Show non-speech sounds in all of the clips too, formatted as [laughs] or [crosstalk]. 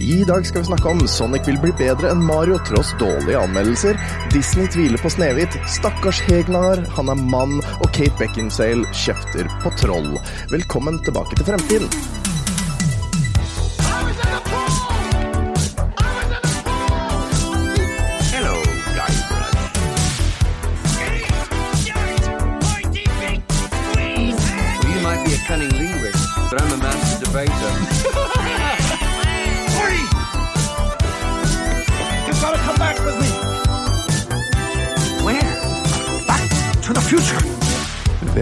I dag skal vi snakke om Sonic vil bli bedre enn Mario tross dårlige anmeldelser. Disney tviler på Snehvit. Stakkars Hegnar, han er mann. Og Kate Beckinsale kjefter på troll. Velkommen tilbake til fremtiden. Hello, Guybrush. Well, you might be a cunning linguist, but I'm a master debater. [laughs]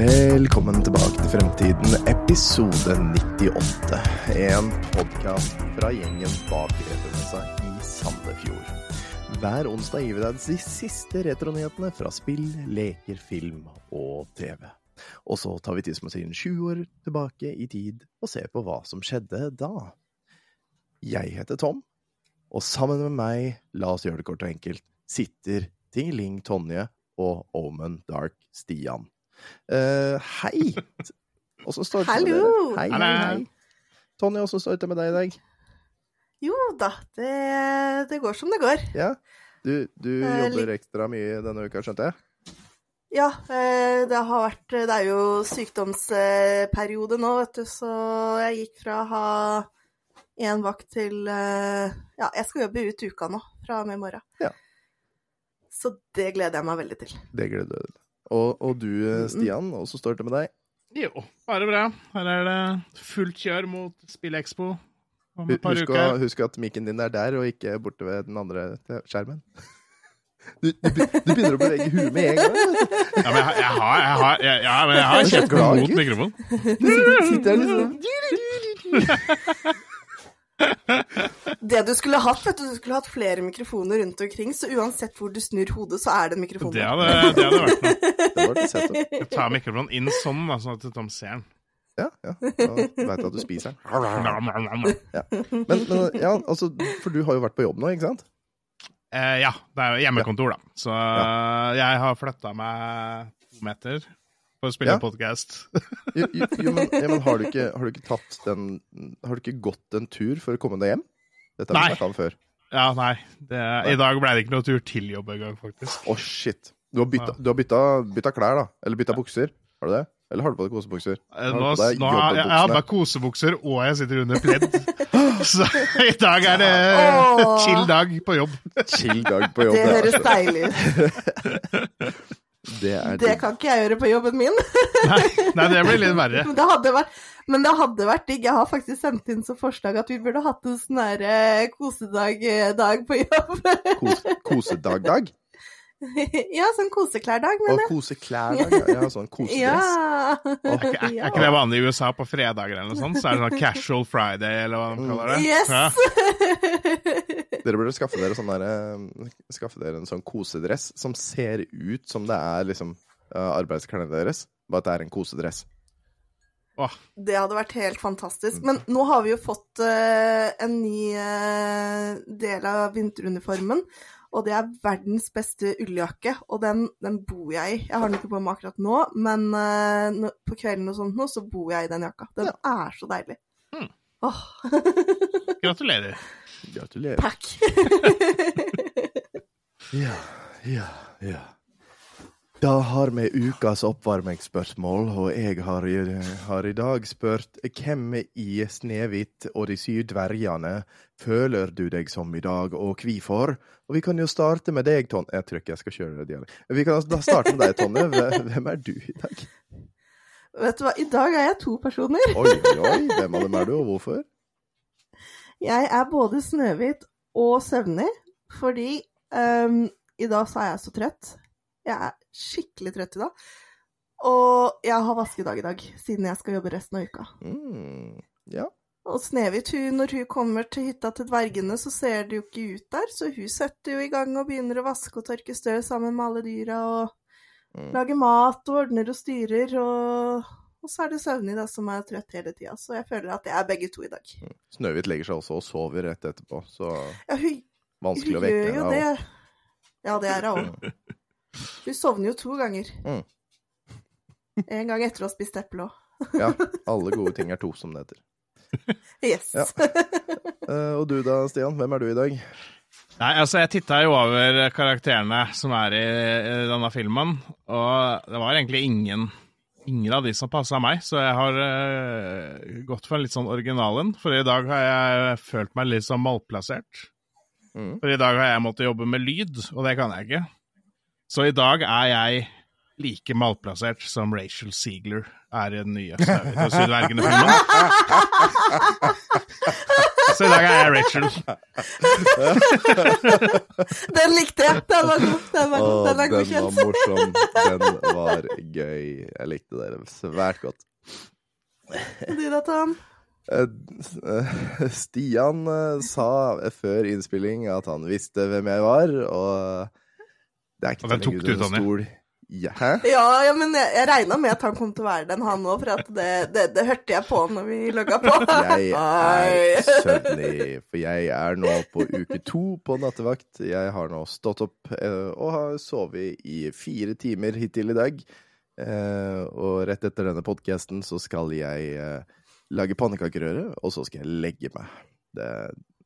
Velkommen tilbake til Fremtiden, episode 98. En podkast fra gjengen bak Retromessa i Sandefjord. Hver onsdag gir vi deg de siste retronyhetene fra spill, leker, film og TV. Og så tar vi tidsmaskinen 20 år tilbake i tid og ser på hva som skjedde da. Jeg heter Tom, og sammen med meg, la oss gjøre det kort og enkelt, sitter Tingeling Tonje og Omen Dark Stian. Eh, hei! Åssen står det til med Hallo! dere? Hei, hei, hei. Tonje, åssen står det til med deg i dag? Jo da, det, det går som det går. Ja? Du, du Eh, jobber litt- ekstra mye denne uka, skjønte jeg? Ja, eh, det har vært Det er jo sykdomsperiode nå, vet du, så jeg gikk fra å ha én vakt til Ja, jeg skal jobbe ut uka nå, fra og med i morgen. Ja. Så det gleder jeg meg veldig til. Det gleder du deg til. Og, og du, eh, Stian, åssen står det med deg? Jo, bare bra. Her er det fullt kjør mot Spillekspo om et par Husk, å, uker. husk at mikken din er der, og ikke borte ved den andre skjermen. [laughs] Du, du, du begynner å bevege huet med en gang. Ja, men jeg, jeg har, jeg har, jeg, ja, men jeg har Du kjeften mot mikrofonen. Sitter her liksom [laughs] [laughs] Det du skulle hatt, vet du, du skulle hatt flere mikrofoner rundt omkring, så uansett hvor du snur hodet, så er det en mikrofon. Det hadde, det hadde vært noe. Det var det sett opp. Jeg tar mikrofonen inn sånn, da, sånn at Tom ser den. Ja, ja. Da vet jeg at du spiser den. Nam. Men, men ja, altså, for du har jo vært på jobb nå, ikke sant? Eh, ja, det er jo hjemmekontor, da. Så jeg har flytta meg to meter for å spille Ja. podkast. Jo, jo, [laughs] jo, men, ja, men har, du ikke, har du ikke tatt den Har du ikke gått en tur for å komme deg hjem? Dette har Nei. vi snakket om før. Ja, nei. Det, I dag ble det ikke noe tur til jobb engang, faktisk. Å, shit. Du har, bytta, du har bytta, bytta klær, da? Eller bytta bukser? Har du det? Eller har du på deg kosebukser? Eh, Har Nå, deg nå, jeg, jeg har bare kosebukser, og jeg sitter under pledd. [laughs] Så i dag er det chill dag på jobb. Chill dag på jobb. Det høres altså- deilig ut. [laughs] Det Det kan ikke jeg gjøre på jobben min. [laughs] Nei, nei, det blir litt verre. Men det hadde vært, men det hadde vært digg. Jeg har faktisk sendt inn som forslag at vi burde hatt en sånn eh, kosedag-dag på jobb. Kos, kosedag-dag? [laughs] ja, sånn koseklærdag, mener jeg. koseklærdag? Ja, ja, sånn kosedress. [laughs] Ja. Er, er, er ikke det vanlig i USA på fredager eller noe sånt? Så er det sånn casual friday, eller hva de kaller det? Yes! Ja. [laughs] Dere burde skaffe dere, sånn der, eh, skaffe dere en sånn kosedress som ser ut som det er liksom uh, arbeidsklærne deres, bare at det er en kosedress. Åh, Det hadde vært helt fantastisk. Men nå har vi jo fått uh, en ny uh, del av vinteruniformen. Og det er verdens beste ulljakke, og den, den bor jeg i. Jeg har den ikke på meg akkurat nå, men uh, på kvelden og sånt nå, så bor jeg i den jakka. Den er så deilig. Mm. Oh. [laughs] gratulerer. Gratulerer. takk. [laughs] Ja, ja, ja. Da har vi ukas oppvarmingsspørsmål, og jeg har, i- har i dag spurt hvem i Snehvit og de syv dvergene føler du deg som i dag, og hvorfor? Og vi kan jo starte med deg, Tonje. Jeg tror ikke jeg skal kjøre dialekt. Vi kan da starte med deg, Tonje. Hvem- er du i dag? Vet du hva, i dag er jeg to personer. Oi, oi. Hvem av dem er du, og hvorfor? Jeg er både Snehvit og søvnig, fordi um, i dag så er jeg så trøtt. Jeg er skikkelig trøtt i dag. Og jeg har vaskedag i dag, siden jeg skal jobbe resten av uka. Mm, ja. Og Snehvit, når hun kommer til hytta til dvergene, så ser det jo ikke ut der, så hun setter jo i gang og begynner å vaske og tørke støv sammen med alle dyra, og Mm. lager mat og ordner og styrer, og, og så er det Søvnig da, som er trøtt hele tida. Så jeg føler at jeg er begge to i dag. Snøhvit legger seg også og sover rett etterpå, så Ja, hun, vanskelig å Hun vekke gjør jo henne. Ja, det er hun òg. [laughs] Hun sovner jo to ganger. Mm. En gang etter å ha spist eple òg. [laughs] Ja, alle gode ting er to, som det heter. Yes. Ja. Eh, og du da, Stian? Hvem er du i dag? Nei, altså, jeg titta jo over karakterene som er i, denne filmen, og det var egentlig ingen Ingen av de som passa meg, så jeg har uh, gått for en litt sånn originalen. For i dag har jeg følt meg litt sånn malplassert. Mm. For i dag har jeg måttet jobbe med lyd, og det kan jeg ikke. Så i dag er jeg like malplassert som Rachel Ziegler er i den nye Snøhvit og Sydvergene-filmen. Så i dag er jeg Rachel. Den likte jeg! Den var god. Den var, god. Den Den god. den var morsom. Den var gøy. Jeg likte dere svært godt. Du da, Tom? Eh, eh, Stian eh, sa før innspilling at han visste hvem jeg var, og det er ikke Og den tok du, ut, stol. Ja. Ja, ja men jeg, jeg regna med at han kom til å være den, han òg, for at det, det, det hørte jeg på når vi logga på. [laughs] Jeg er søvnig, for jeg er nå på uke to på nattevakt. Jeg har nå stått opp eh, og har sovet i fire timer hittil i dag. Eh, og rett etter denne podkasten så skal jeg eh, lage pannekakerøre, og så skal jeg legge meg. Det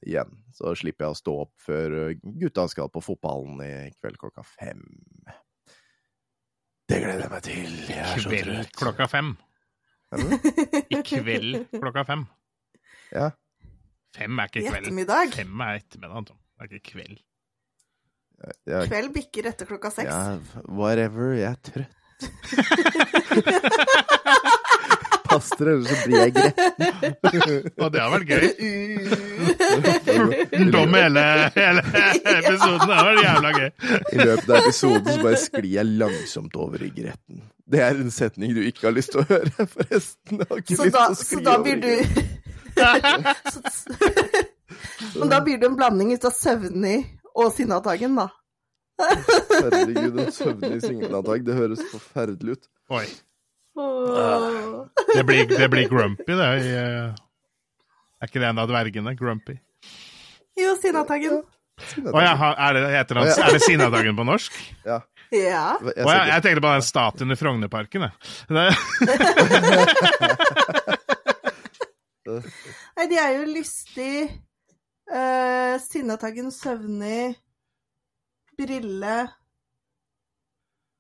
igjen. Så slipper jeg å stå opp før gutta skal på fotballen i kveld klokka fem. Det gleder jeg meg til. Jeg er så Kveld trøtt. klokka fem. I kveld klokka fem. Ja. Fem er ikke I kveld. ettermiddag. Fem er ettermiddag, Anton. Det er ikke kveld. Jeg, Kveld bikker etter klokka seks. Ja, whatever. Jeg er trøtt. [laughs] Pass dere, ellers så blir jeg gretten. [laughs] Og det har vært gøy. Dom hele, hele episoden. Det har vært jævla gøy. I løpet av episoden så bare sklir jeg langsomt over i gretten. Det er en setning du ikke har lyst til å høre, forresten. Jeg har ikke Så lyst da, til å så skli da blir du. [laughs] Men da blir det en blanding ut av søvnig og sinnatagen, da. Herregud, en søvnig sinnatag. Det høres forferdelig ut. Oi. Åh. Det blir, det blir grumpy, det. i, eh, Er ikke det en av dvergene? Grumpy. Jo, Sinnataggen. Å ja, er det, heter han, er det Sinnataggen på norsk? Ja. Ja. Å ja, jeg tenkte på den statuen i Frognerparken, jeg. Nei, [laughs] de er jo lystig. Uh, Sinnataggen, søvnig, brille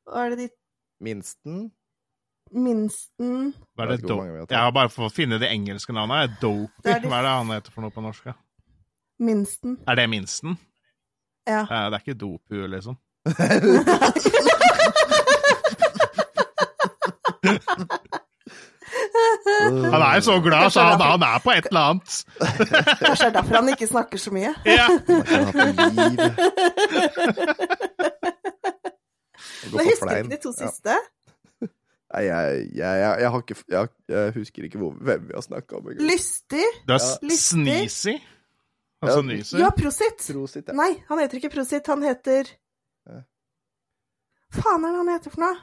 Hva er det de Minsten. Minsten Hva er det do har bare for å finne det engelske navnet. Er Dopey? Det er de- Hva er det han heter for noe på norsk? Minsten. Er det minsten? Ja. Det er ikke Dopu, liksom. [laughs] Han er jo så glad, så han, han er på et eller annet. Kanskje det er derfor han ikke snakker så mye. Ja. Men [laughs] husker ikke de to Ja. Nei, jeg, jeg, jeg, jeg har ikke Jeg, jeg husker ikke hvor, hvem vi har snakka om. engang. Lystig. Du er Ja. ja. Sneezy. Altså nyser. Ja, Prosit. Prosit, ja. Nei, han heter ikke Prosit, han heter Ja. Faen er det han heter for noe?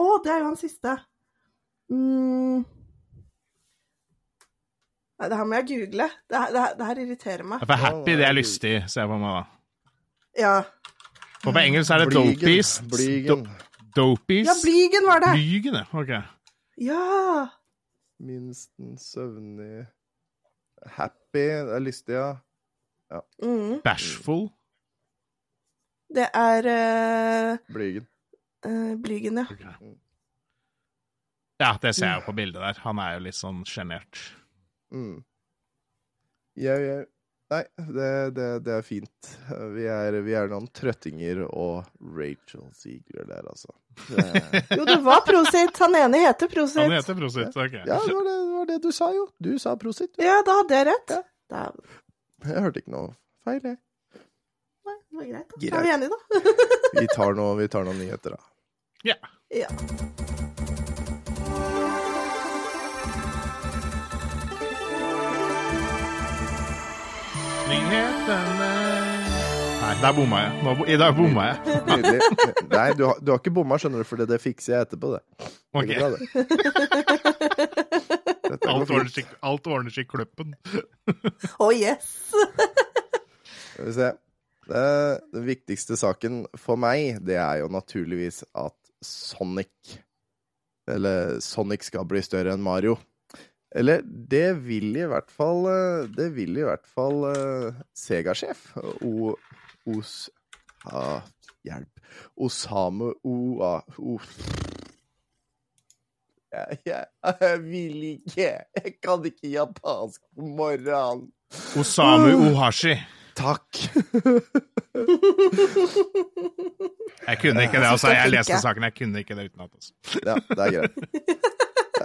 Å, det er jo han siste. Mm. Nei, det her må jeg google. Det her, det her, det her irriterer meg. For happy, det er lystig, ser jeg på meg da. Ja. Og på engelsk er det Blygen. Blygen. Do- Dopies. ja, Blygen var det! Blygen, ja. Ok. Ja. Minsten, søvnig Happy. Det er lystig, ja. Mm. Bashful. Det er uh, Blygen. Uh, Blygen, ja. Okay. Ja, det ser jeg jo på bildet der. Han er jo litt sånn sjenert. Mm. Jeg, jeg, nei, det, det, det er fint. Vi er, vi er noen trøttinger og Rachel Ziegler der, altså. Det, Jo, det var Prosit. Han ene heter Prosit. Han heter Prosit. Ok. ja, det var det, var det du sa, jo. Du sa prosit. Ja, da hadde jeg rett. Ja. Da, Jeg hørte ikke noe feil, jeg. nei, det var greit. da. Greit. Er vi enige, da? Vi tar noe- vi tar noen nyheter, da. Ja. Ja. Nyhetene Nei, der bomma jeg. Nå, I dag bomma jeg. Nydelig. Nei, du har, du har ikke bomma, skjønner du, for det, det fikser jeg etterpå, det. Ok. det bra, det. [laughs] Alt ordner seg, alt ordner seg i kløppen. Oh yes! [laughs] Skal vi se. Det, den viktigste saken for meg, det er jo naturligvis at Sonic Eller Sonic skal bli større enn Mario. Eller det vil i hvert fall eh, Det vil i hvert fall eh, Sega-sjef Os... Ah, hjelp. Osamu Oa... O... Jeg, jeg, jeg vil ikke. Jeg kan ikke japansk på morgenen. Osamu Ohashi. Takk. Jeg kunne ikke det, altså. Jeg leste saken, jeg kunne ikke det utenat. Altså. Ja, det er greit.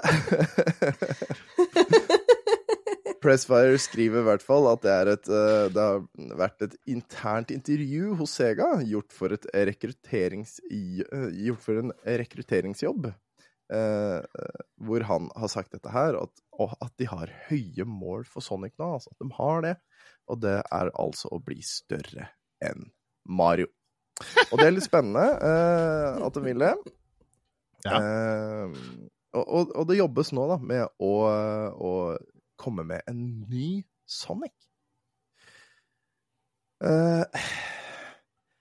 [laughs] Pressfire skriver i hvert fall at det, er et, eh, det har vært et internt intervju hos Sega gjort for, et rekrutterings, eh, gjort for en rekrutteringsjobb. eh, hvor han har sagt dette her, at, at de har høye mål for Sonic nå. Altså at de har det. Og det er altså å bli større enn Mario. Og det er litt spennende eh, at de vil det. [laughs] Ja. Eh, og, og, og det jobbes nå da med å, å komme med en ny Sonic. Uh,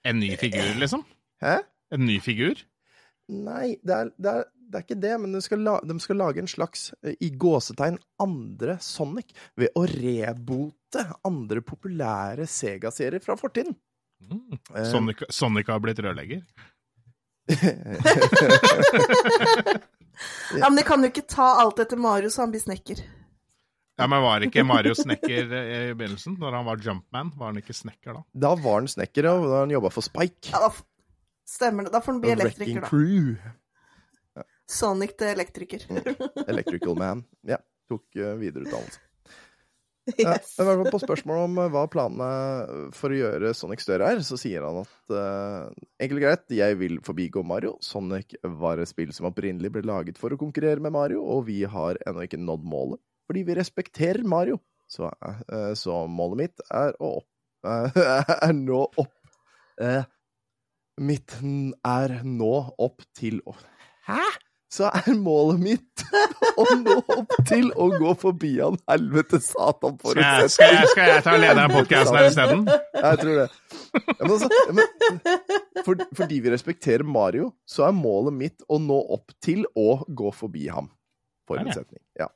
En ny figur, liksom? hæ? En ny figur? Nei, det er, det, er, det er ikke det, men de skal, la, de skal lage en slags, eh, i gåsetegn, andre Sonic ved å rebote andre populære Sega-serier fra fortiden. Mm. Eh, Sonic, Sonic har blitt rørlegger? [laughs] Ja, men de kan jo ikke ta alt etter Mario, så han blir snekker. Ja, men var ikke Mario snekker eh, i begynnelsen? Når han var Jumpman, var han ikke snekker da? Da var han snekker, ja. da han jobba for Spike. Ja, da f- stemmer det. Da får han bli elektriker da. Crew. Sonic til elektriker. Electrical Man. Ja, tok uh, videreutdannelse. [laughs] Ja, Yes. fall på spørsmålet om eh, hva planene for å gjøre Sonic større er, så sier han at uh, enkelt og greit, jeg vil forbigå Mario. Sonic var et spill som opprinnelig ble laget for å konkurrere med Mario, og vi har ennå ikke nådd målet, fordi vi respekterer Mario. Så, uh, så målet mitt er å opp [laughs] er nå opp eh, Mitt er nå opp til Hæ?! Så er målet mitt [laughs] å nå opp til å gå forbi han helvete satan for Skal skal skal jeg ta lederen av podkasten her isteden? Jeg tror det. Ja, men altså, ja, for, fordi vi respekterer Mario, så er målet mitt å nå opp til å gå forbi ham. For en ja.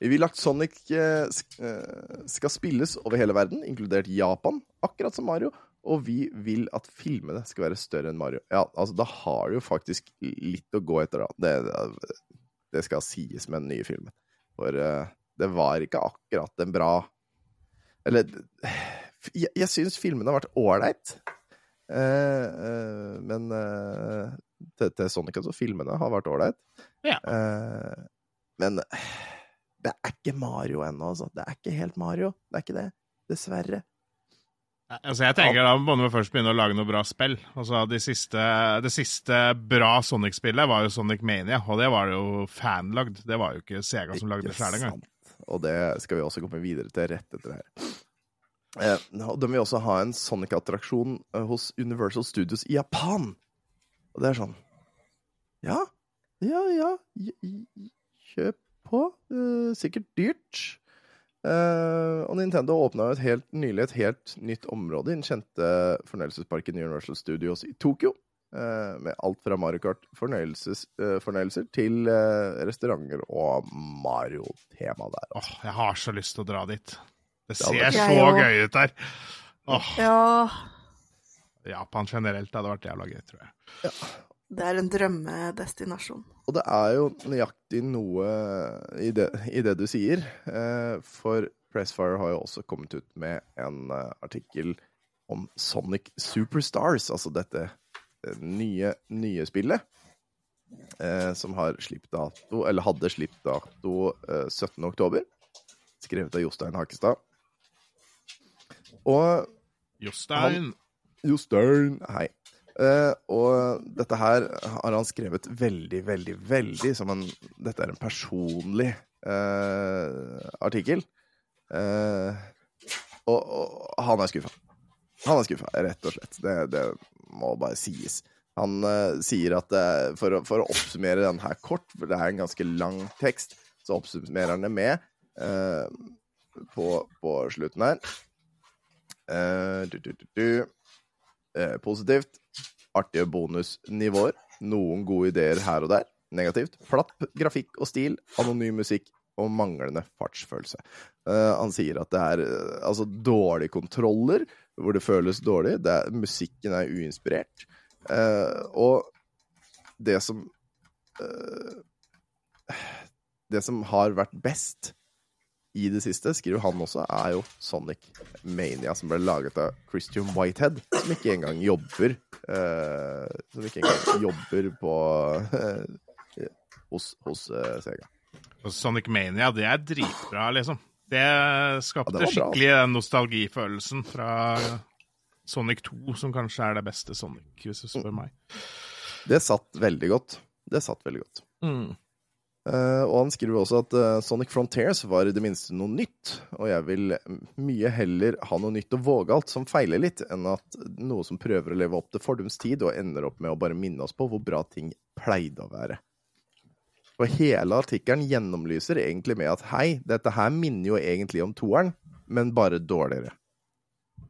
Vi vil at Sonic eh, eh, skal spilles over hele verden, inkludert Japan, akkurat som Mario. Og vi vil at filmene skal være større enn Mario. Ja, altså, da har du jo faktisk litt å gå etter, da. Det, det skal sies med den nye filmen. For uh, det var ikke akkurat en bra Eller jeg, jeg syns filmene har vært ålreit. uh, uh, men til, til Sonic, altså. Filmene har vært ålreit. Ja. Men det er ikke Mario ennå, altså. Det er ikke helt Mario. Det er ikke det. Dessverre. Altså, jeg tenker Da må man først begynne å lage noe bra spill. Altså, de siste, det siste bra Sonic-spillet var jo Sonic Mania, og det var jo fanlagd. Det var jo ikke Sega som lagde det sjøl engang. Og det skal vi også komme videre til rett etter det her. Eh, de vil også ha en Sonic-attraksjon eh, hos Universal Studios i Japan. Og det er sånn Ja, ja, ja. Kjøp på. Eh, sikkert dyrt. Eh, og Nintendo åpna helt, nylig et helt nytt område i den kjente fornøyelsesparken Universal Studios i Tokyo. Uh, med alt fra Mario Kart-fornøyelser uh, fornøyelser til eh, restauranter og Mario-tema der. Åh, jeg har så lyst til å dra dit. Det Ja, ser det- så gøy ut der. Åh, Ja, Japan generelt hadde vært jævla gøy, tror jeg. Det er en drømmedestinasjon. Og det er jo nøyaktig noe i det, i det du sier. Eh, for Pressfire har jo også kommet ut med en eh, artikkel om Sonic Superstars, altså dette eh, nye, nye spillet. Eh, som har slippdato, eller hadde slippdato eh, 17. oktober. Skrevet av Jostein Hakestad. Og Jostein. Jostein, hei. Eh, og dette her har han skrevet veldig, veldig, veldig som en Dette er en personlig uh, artikkel. Uh, og, og han er skuffa. Han er skuffa, rett og slett. Det, det må bare sies. Han sier at for, for å oppsummere den her kort, for det er en ganske lang tekst, så oppsummerer han det med på, på slutten her du, du, du, positivt. Artige bonusnivåer. Noen gode ideer her og der. negativt. Flatt grafikk og stil, anonym musikk og manglende fartsfølelse. Uh, han sier at det er uh, altså dårlige kontroller, hvor det føles dårlig. Det er, musikken er uinspirert. Uh, og det som Det som har vært best i det siste, skriver han også, er jo Sonic Mania, som ble laget av Christian Whitehead, som ikke engang jobber uh, Som ikke engang jobber på uh, hos, hos uh, Sega. Og Sonic Mania, det er dritbra, liksom. Det skapte Ja, det skikkelig den nostalgifølelsen fra Sonic 2, som kanskje er det beste Sonic, hvis du spør meg. Det satt veldig godt. Det satt veldig godt. Mm. Eh, og han skriver også at uh, Sonic Frontiers var i det minste noe nytt, og jeg vil mye heller ha noe nytt og vågalt som feiler litt, enn at noe som prøver å leve opp til fordums tid og ender opp med å bare minne oss på hvor bra ting pleide å være. Og hele artikkelen gjennomlyser egentlig med at hei, dette her minner jo egentlig om toeren, men bare dårligere.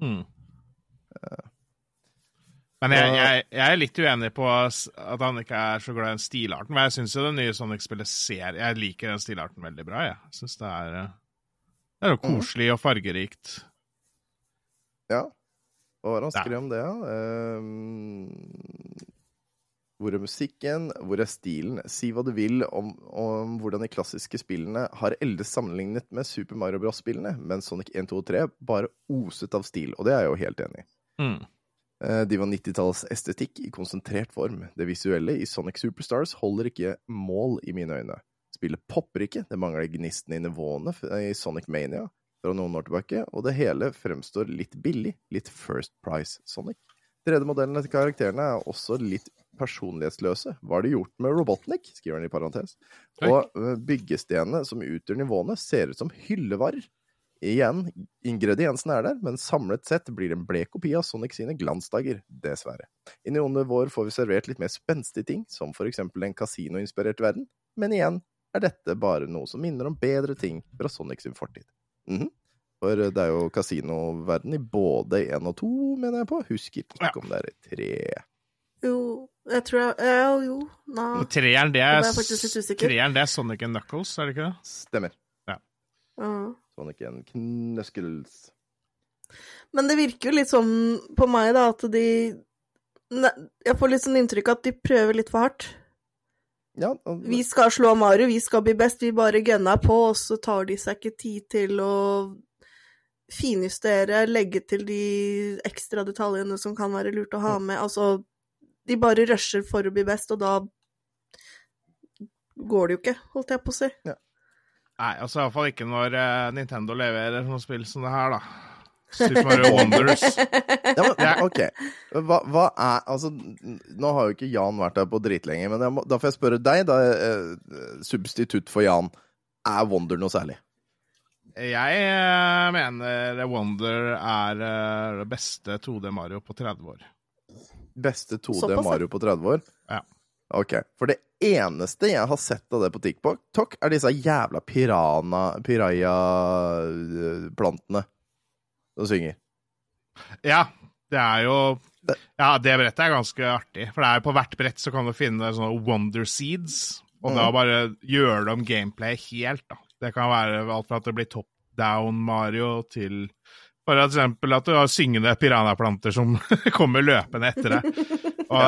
Mm. Men jeg, jeg, jeg er litt uenig på at han ikke er så glad i den stilarten. Men jeg syns jo det nye Sonic-spillet ser Jeg liker den stilarten veldig bra, jeg. Jeg syns det er eh, Det er jo koselig og fargerikt. Ja. Hva var det han Ja. skrev om det, da? Ehm, hvor er musikken? Hvor er stilen? Si hva du vil om, om hvordan de klassiske spillene har eldes sammenlignet med Super Mario Bros.-spillene, men Sonic 1, 2 og 3 bare oset av stil, og det er jeg jo helt enig i. Mm. Eh, De var 90-tallets estetikk i konsentrert form. Det visuelle i Sonic Superstars holder ikke mål i mine øyne. Spillet popper ikke, det mangler gnisten i nivåene i Sonic Mania fra noen år tilbake, og det hele fremstår litt billig, litt First Price Sonic. 3D-modellene til karakterene er også litt personlighetsløse. Hva har de gjort med Robotnik? skriver han i parentes. Og eh, byggestenene som utgjør nivåene, ser ut som hyllevarer. Igjen, ingrediensene er der, men samlet sett blir det en blek kopi av Sonic sine glansdager, dessverre. I neonene vår får vi servert litt mer spenstige ting, som for eksempel en kasinoinspirert verden, men igjen er dette bare noe som minner om bedre ting fra Sonic sin fortid. Mhm. For det er jo kasinoverden i både én og to, mener jeg på. Husker ikke Ja. om det er i tre. Jo, jeg tror jeg Ja, jo, nei. Treeren, det Nå er, treeren, det er Sonic and Knuckles, er det ikke det? Stemmer. Ja. Sonic en knøskels. Men det virker jo litt sånn på meg, da, at de Jeg får litt sånn inntrykk at de prøver litt for hardt. Ja, og- Vi skal slå Mario, vi skal bli best, vi bare gønner på, og så tar de seg ikke tid til å finjustere, legge til de ekstra detaljene som kan være lurt å ha med. Altså, de bare rusher for å bli best, og da går det jo ikke, holdt jeg på å si. Nei, altså iallfall ikke når uh, Nintendo leverer noen spill som det her, da. Super Mario Wonders. [laughs] Ja, men, ok. Hva, hva er Altså, nå har jo ikke Jan vært der på dritlenge, men jeg må, da får jeg spørre deg, da, uh, substitutt for Jan. Er Wonder noe særlig? Jeg uh, mener Wonder er det beste 2D Mario på 30 år. Beste 2D Mario på 30 år? Ja. Ok. For det eneste jeg har sett av det på TikTok, er disse jævla pirana, piraya-plantene som synger. Ja, det er jo Ja, det brettet er ganske artig. For det er på hvert brett så kan du finne sånne Wonder Seeds, og da bare gjøre det om gameplay helt, da. Det kan være alt fra at det blir top down Mario til for eksempel at du har syngende piranaplanter som [laughs] kommer løpende etter deg. Og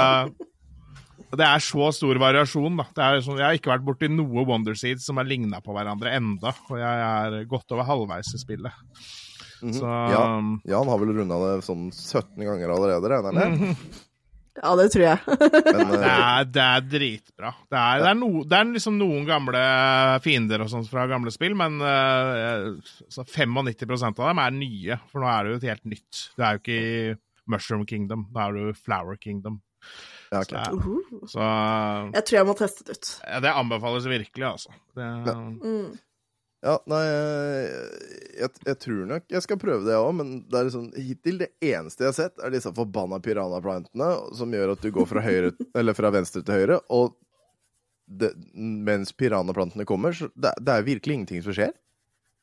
det er så stor variasjon, da. Det er sånn, jeg har ikke vært borti noe Wonder Seeds som har ligna på hverandre enda, og jeg er godt over halvveis i spillet. Mhm. Så Ja. Jan har vel runda det sånn 17 ganger allerede, regner jeg med? [laughs] Ja, det tror jeg. Men Det eh, er, det er dritbra. Det er, det, er no, det er liksom noen gamle fiender og sånt fra gamle spill, men uh, så 95% av dem er nye, for nå er det jo et helt nytt. Det er jo ikke i Mushroom Kingdom, da er det jo Flower Kingdom. Ja, okay. Så, Uhu. så Jeg tror jeg må teste det ut. ja, det anbefales virkelig, altså. Det, Mm. Ja, nei, jeg, jeg tror nok jeg skal prøve det òg, men det er liksom, hittil det eneste jeg har sett, er disse forbanna piranha-plantene som gjør at du går fra, høyre, [laughs] eller fra venstre til høyre, og det, mens piranha-plantene kommer, så det, det er virkelig ingenting som skjer.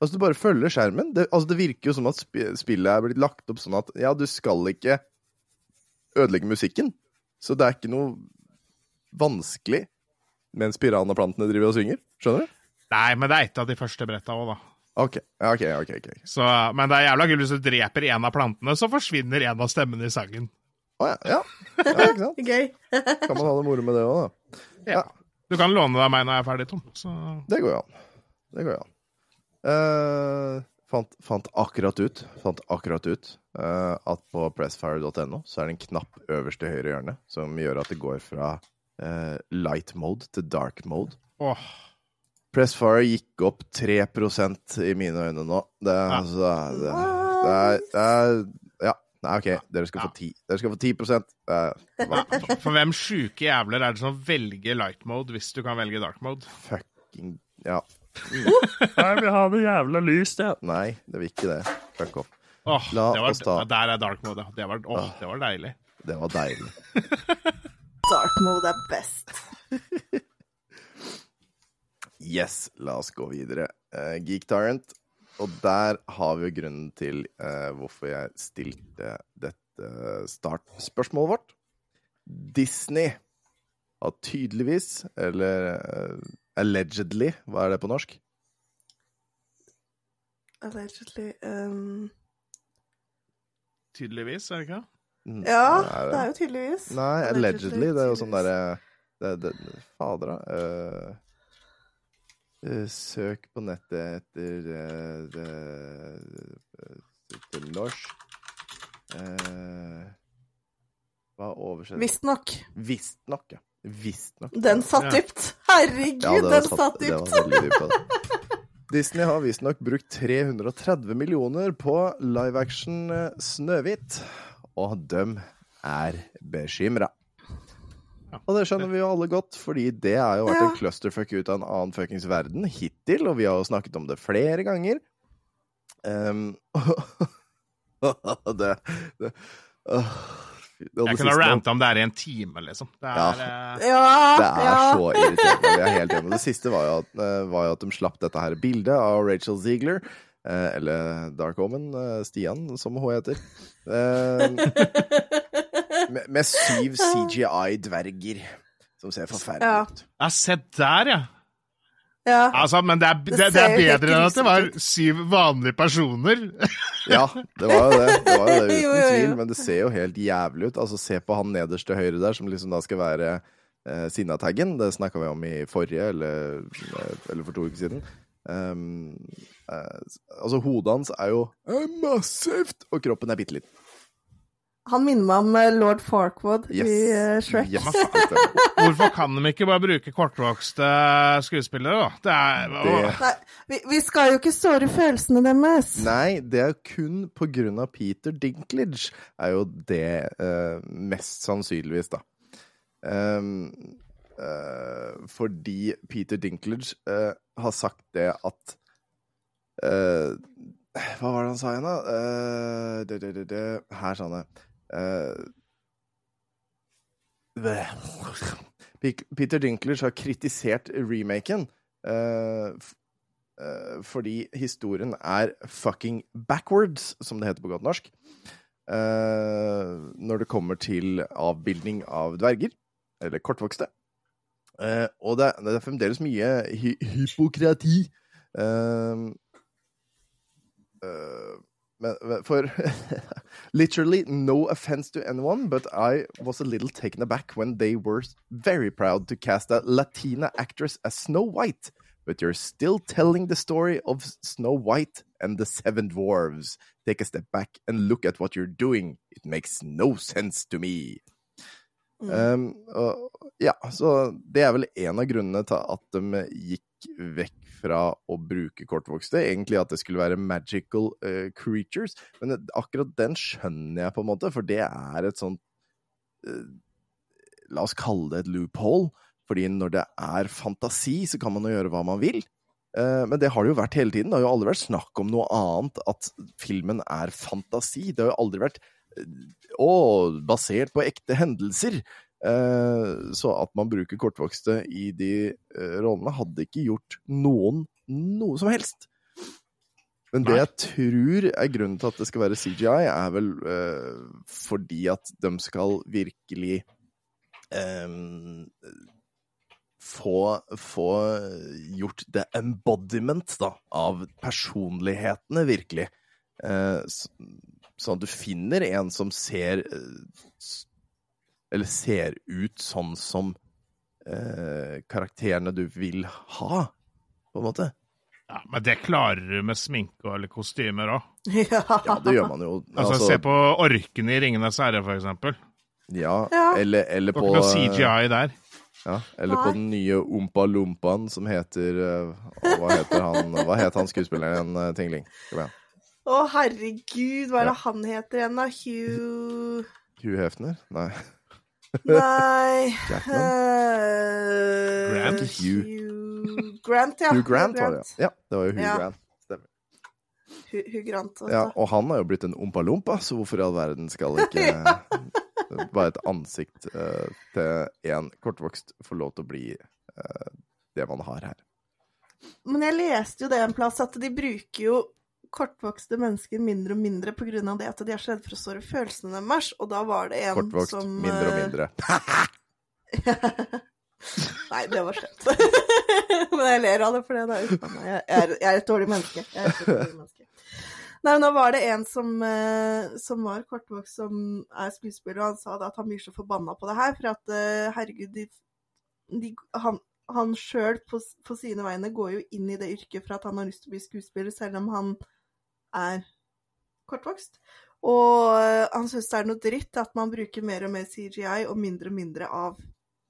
Altså, du bare følger skjermen. Det, altså, det virker jo som at spi- spillet er blitt lagt opp sånn at ja, du skal ikke ødelegge musikken, så det er ikke noe vanskelig mens piranhaplantene driver og synger. Skjønner du? Nei, men det er et av de første bretta òg, da. Ok, ja, ok, ok. ok. Så, men det er jævla kult hvis du dreper en av plantene, så forsvinner en av stemmene i sangen. Å ja, ja. ja, ikke sant? [laughs] Gøy. Kan man ha det moro med det òg, da. Ja. Du kan låne deg meg når jeg er ferdig, Tom. Så Det går jo an. Det går jo an. Eh, fant, fant akkurat ut, fant akkurat ut uh, at på pressfire.no så er det en knapp øverst i høyre hjørne som gjør at det går fra uh, light mode til dark mode. Oh. Pressfire gikk opp 3% i mine øyne nå. Det, Ja. altså, det, det, er, det er Ja. Nei, OK, dere skal få 10 Dere skal få 10 uh, For hvem sjuke jævler er det som velger light mode hvis du kan velge dark mode? Fucking Ja. Jeg vil ha det jævla lyst, jeg. Nei, det vil ikke det. Fuck off. Åh, La det var, oss ta- Der er dark mode. Det var, åh, Ah. det var deilig. Det var deilig. [laughs] Dark mode er best. [laughs] Yes, la oss gå videre. Uh, Geek Tyrant. Og der har vi jo grunnen til uh, hvorfor jeg stilte dette startspørsmålet vårt. Disney har tydeligvis, eller eh, allegedly, hva er det på norsk? Allegedly um... Tydeligvis, er det ikke? Mm, Ja, er det er jo tydeligvis. Nei, allegedly. Det er jo sånn derre det, det, Fader, da. Uh, eh, søk på nettet etter uh, det, eh, Til norsk. uh, hva oversetter Visstnok. Visstnok, ja. Visstnok. Den satt dypt. Herregud, Ja, den satt- satt det dypt. var veldig dypt, altså. Disney har visstnok brukt 330 millioner på live action eh, Snøhvit, og dem er bekymra. Og det skjønner vi jo alle godt, fordi det har jo vært en clusterfuck ut av en annen fuckings verden hittil, og vi har jo snakket om det flere ganger. [laughs] Um, det, det, det Jeg kunne ranta om det her i en time, liksom. Det er eh, Ja, det er ja. så irriterende. Vi er helt enige. Det siste var jo, at, eh, var jo at de slapp dette her bildet av Rachel Ziegler. Eh, eller Dark Omen, Stian, som hun heter. Eh, [laughs] med, med syv CGI-dverger som ser forferdelig ut. Ja, se der, ja. Ja. Altså, men det er, det, det er bedre enn at det var syv vanlige personer. [laughs] Ja, det var jo det. det, var jo det [laughs] uten jo, jo. tvil, men det ser jo helt jævlig ut. Altså, Se på han nederst til høyre der, som liksom da skal være eh, Sinnataggen. Det snakka vi om i forrige, eller, eh, eller for to uker siden. Um, eh, altså, hodet hans er jo massivt, og kroppen er bitte liten. Han minner meg om eh, lord Farquaad Yes. i eh, Shrek. Yes. [laughs] Hvorfor kan de ikke bare bruke kortvokste skuespillere, da? Det er Det- Nei, vi, vi skal jo ikke såre følelsene deres. Nei, det er kun på grunn av Peter Dinklage, er jo det uh, mest sannsynligvis, da. Um, uh, fordi Peter Dinklage uh, har sagt det at eh, Hva var det han sa igjen, da? Uh, det, det, det, det. Her sa han det. Pe- Peter Dinklers har kritisert remaken uh, eh, fordi historien er fucking backwards, som det heter på godt norsk. når det kommer til avbildning av dverger, eller kortvokste. Og det, det er fremdeles mye hy hypokrati. Uh, men, for [laughs] Literally no offense to anyone, but I was a little taken aback when they were very proud to cast a Latina actress as Snow White. But you're still telling the story of Snow White and the Seven Dwarves. Take a step back and look at what you're doing. It makes no sense to me. Um, og, ja, så det er vel en av grunnene til at de gikk vekk fra å bruke kortvokste. Egentlig at det skulle være magical uh, creatures. Men akkurat den skjønner jeg på en måte, for det er et sånt uh, La oss kalle det et loophole. Fordi når det er fantasi, så kan man jo gjøre hva man vil. Eh, men det har det jo vært hele tiden. Det har jo aldri vært snakk om noe annet at filmen er fantasi. Det har jo aldri vært å, basert på ekte hendelser. Eh, så at man bruker kortvokste i de eh, rollene, hadde ikke gjort noen noe som helst. Men det jeg tror er grunnen til at det skal være CGI, er vel eh, fordi at de skal virkelig eh, få, få gjort the embodiment da, av personlighetene, virkelig. Eh, sånn at du finner en som ser Eller ser ut sånn som eh, karakterene du vil ha, på en måte. Ja, men det klarer du med sminke eller kostymer òg. Ja. [laughs] Ja, det gjør man jo. Altså, se på orkene i Ringenes herre, for eksempel. Ja, Ja. eller, eller Det på var ikke noe CGI der. Ja, eller på den nye Ompa Lompaen som heter eh, å, Hva heter han Hva het han skuespilleren, uh, Tingling? Kom igjen. Å, herregud, hva er det Ja. han heter igjen, da? Hugh Hugh Hefner? Nei. Nei eh, Grant? Hugh. Hugh Grant, ja. Hugh Grant var det, ja. Ja, det var jo Hugh Ja. Grant. Stemmer. Hugh, Hugh Grant. Ja, og han har jo blitt en Ompa Lompa, så hvorfor i all verden skal [laughs] ikke bare et ansikt uh, til en kortvokst få lov til å bli uh, det man har her? Men jeg leste jo det en plass, at de bruker jo kortvokste mennesker mindre og mindre av det at de er så redde for å såre følelsene deres, og da var det en Kortvokst, som mindre og eh, mindre. [laughs] Nei, det var slemt. [laughs] men jeg ler av det, for det er uff meg. Jeg er, jeg er et dårlig menneske. Jeg er et dårlig menneske. Nei, men da var det en som, eh, som var kortvokst, som er skuespiller, og han sa da at han blir så forbanna på det her, for at eh, herregud, de, de, han, han sjøl på, på sine vegne går jo inn i det yrket for at han har lyst til å bli skuespiller, selv om han er kortvokst. Og eh, han syns det er noe dritt at man bruker mer og mer CGI og mindre og mindre av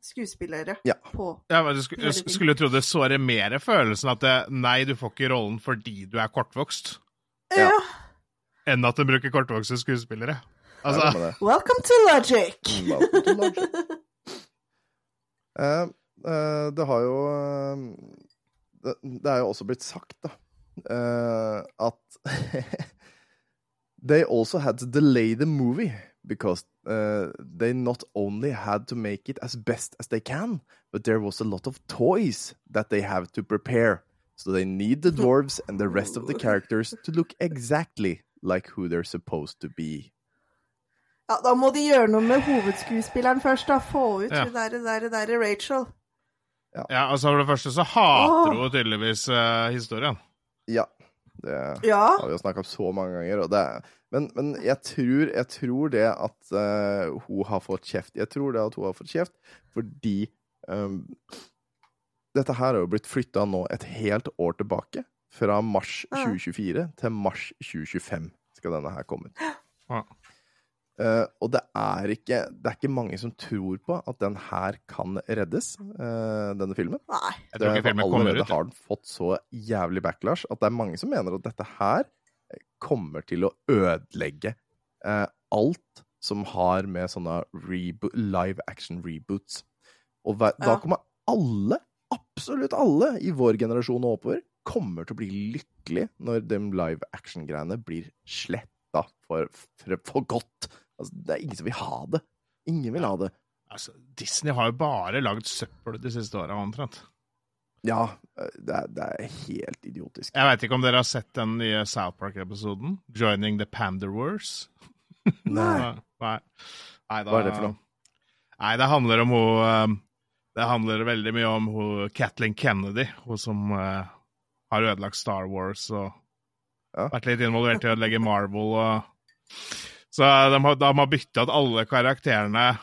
skuespillere Ja. på Ja, men du skulle, du tiden. skulle tro det sårer mer følelsen at det, nei, du får ikke rollen fordi du er kortvokst, Ja. Ja. enn at du bruker kortvokste skuespillere. Altså. Welcome to Logic! Mm, welcome to Logic. [laughs] Eh, eh, det har jo uh, det, det er jo også blitt sagt, da, eh, at [laughs] They also had to delay the movie because uh, they not only had to make it as best as they can, but there was a lot of toys that they have to prepare. So they need the [laughs] dwarves and the rest of the characters to look exactly like who they're supposed to be. Ja, da må de gjøre noe med hovedskuespilleren først, da. Få ut Ja. hun derre der, der, Rachel. ja, altså For det første så hater oh. hun tydeligvis uh, historien. Ja, det Ja. har vi jo snakka om så mange ganger. Og det, er- men, men jeg, tror, jeg tror det at uh, hun har fått kjeft Jeg tror det at hun har fått kjeft fordi um, Dette her har jo blitt flytta nå et helt år tilbake. Fra mars Ja. 2024 til mars 2025 skal denne her komme ut. Ja. Eh, og det er ikke Det er ikke mange som tror på at den her kan reddes, uh, denne filmen. Nei. Jeg tror ikke filmen for kommer allerede ut. har den fått så jævlig backlash at det er mange som mener at dette her kommer til å ødelegge uh, alt som har med sånne live action reboots. Og hver, da Ja. kommer alle, absolutt alle i vår generasjon og oppover, kommer til å bli lykkelig når de live action-greiene blir sletta for, for, for godt. Altså, det er ingen som vil ha det. Ingen vil ha det. Altså, Disney har jo bare lagd søppel de siste åra, omtrent. Ja, eh, det er, det er helt idiotisk. Jeg veit ikke om dere har sett den nye South Park-episoden? 'Joining the Panderwars'? [laughs] Nei. Nei. Nei, da, Hva er det for noe? Nei, det handler om hun um, Det handler veldig mye om hun Kathleen Kennedy, hun som uh, har ødelagt Star Wars og Ja. vært litt involvert i å ødelegge Marvel og Så de har, de har bytta ut alle karakterene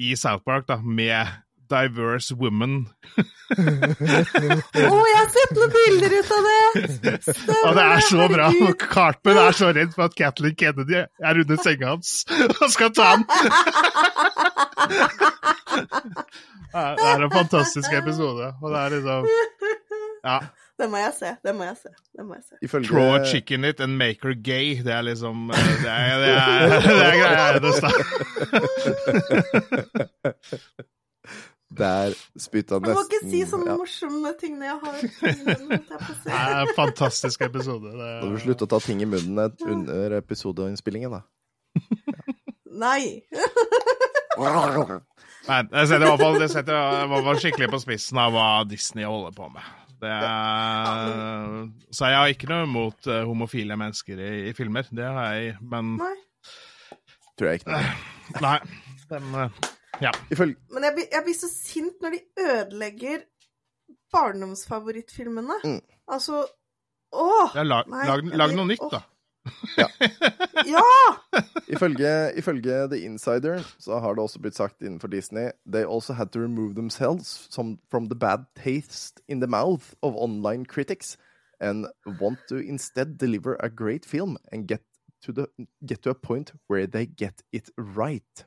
i South Park da, med diverse women. [laughs] Å, jeg har sett noen bilder ut av det! [laughs] Og det er så bra! Cartman er så redd for at Kathleen Kennedy er under senga hans [laughs] og skal ta ham! Det er en fantastisk episode. Og det er liksom Ja. Det må jeg se. Det må jeg se. Det må jeg se. Ifølge Throw a chicken it and make her gay. Det er liksom eh, Det er, det er, det er [laughs] greia hennes, da. Der spytta Jeg må ikke si sånne ja. morsomme ting når jeg har ting i munnen. Det er en fantastisk episode. Det Da må du er, slutte å ta ting i munnen under episodeinnspillingen, da. Nei. nei, det setter i hvert fall, det setter i hvert fall skikkelig på spissen av hva Disney holder på med. Det er, så jeg har ikke noe imot eh, homofile mennesker i, i filmer. Det har jeg, men Nei. Tror jeg ikke. Nei. Den, eh, Ja. Men jeg, jeg blir så sint når de ødelegger barndomsfavorittfilmene. Mm. Altså Åh! Ja, lag, Nei, lag, jeg lag noe nytt, da. Ja! [laughs] ja! Ifølge, ifølge The Insider så har det også blitt sagt innenfor Disney They also had to remove themselves from the bad taste in the mouth of online critics and want to instead deliver a great film and get to, the, get to a point where they get it right.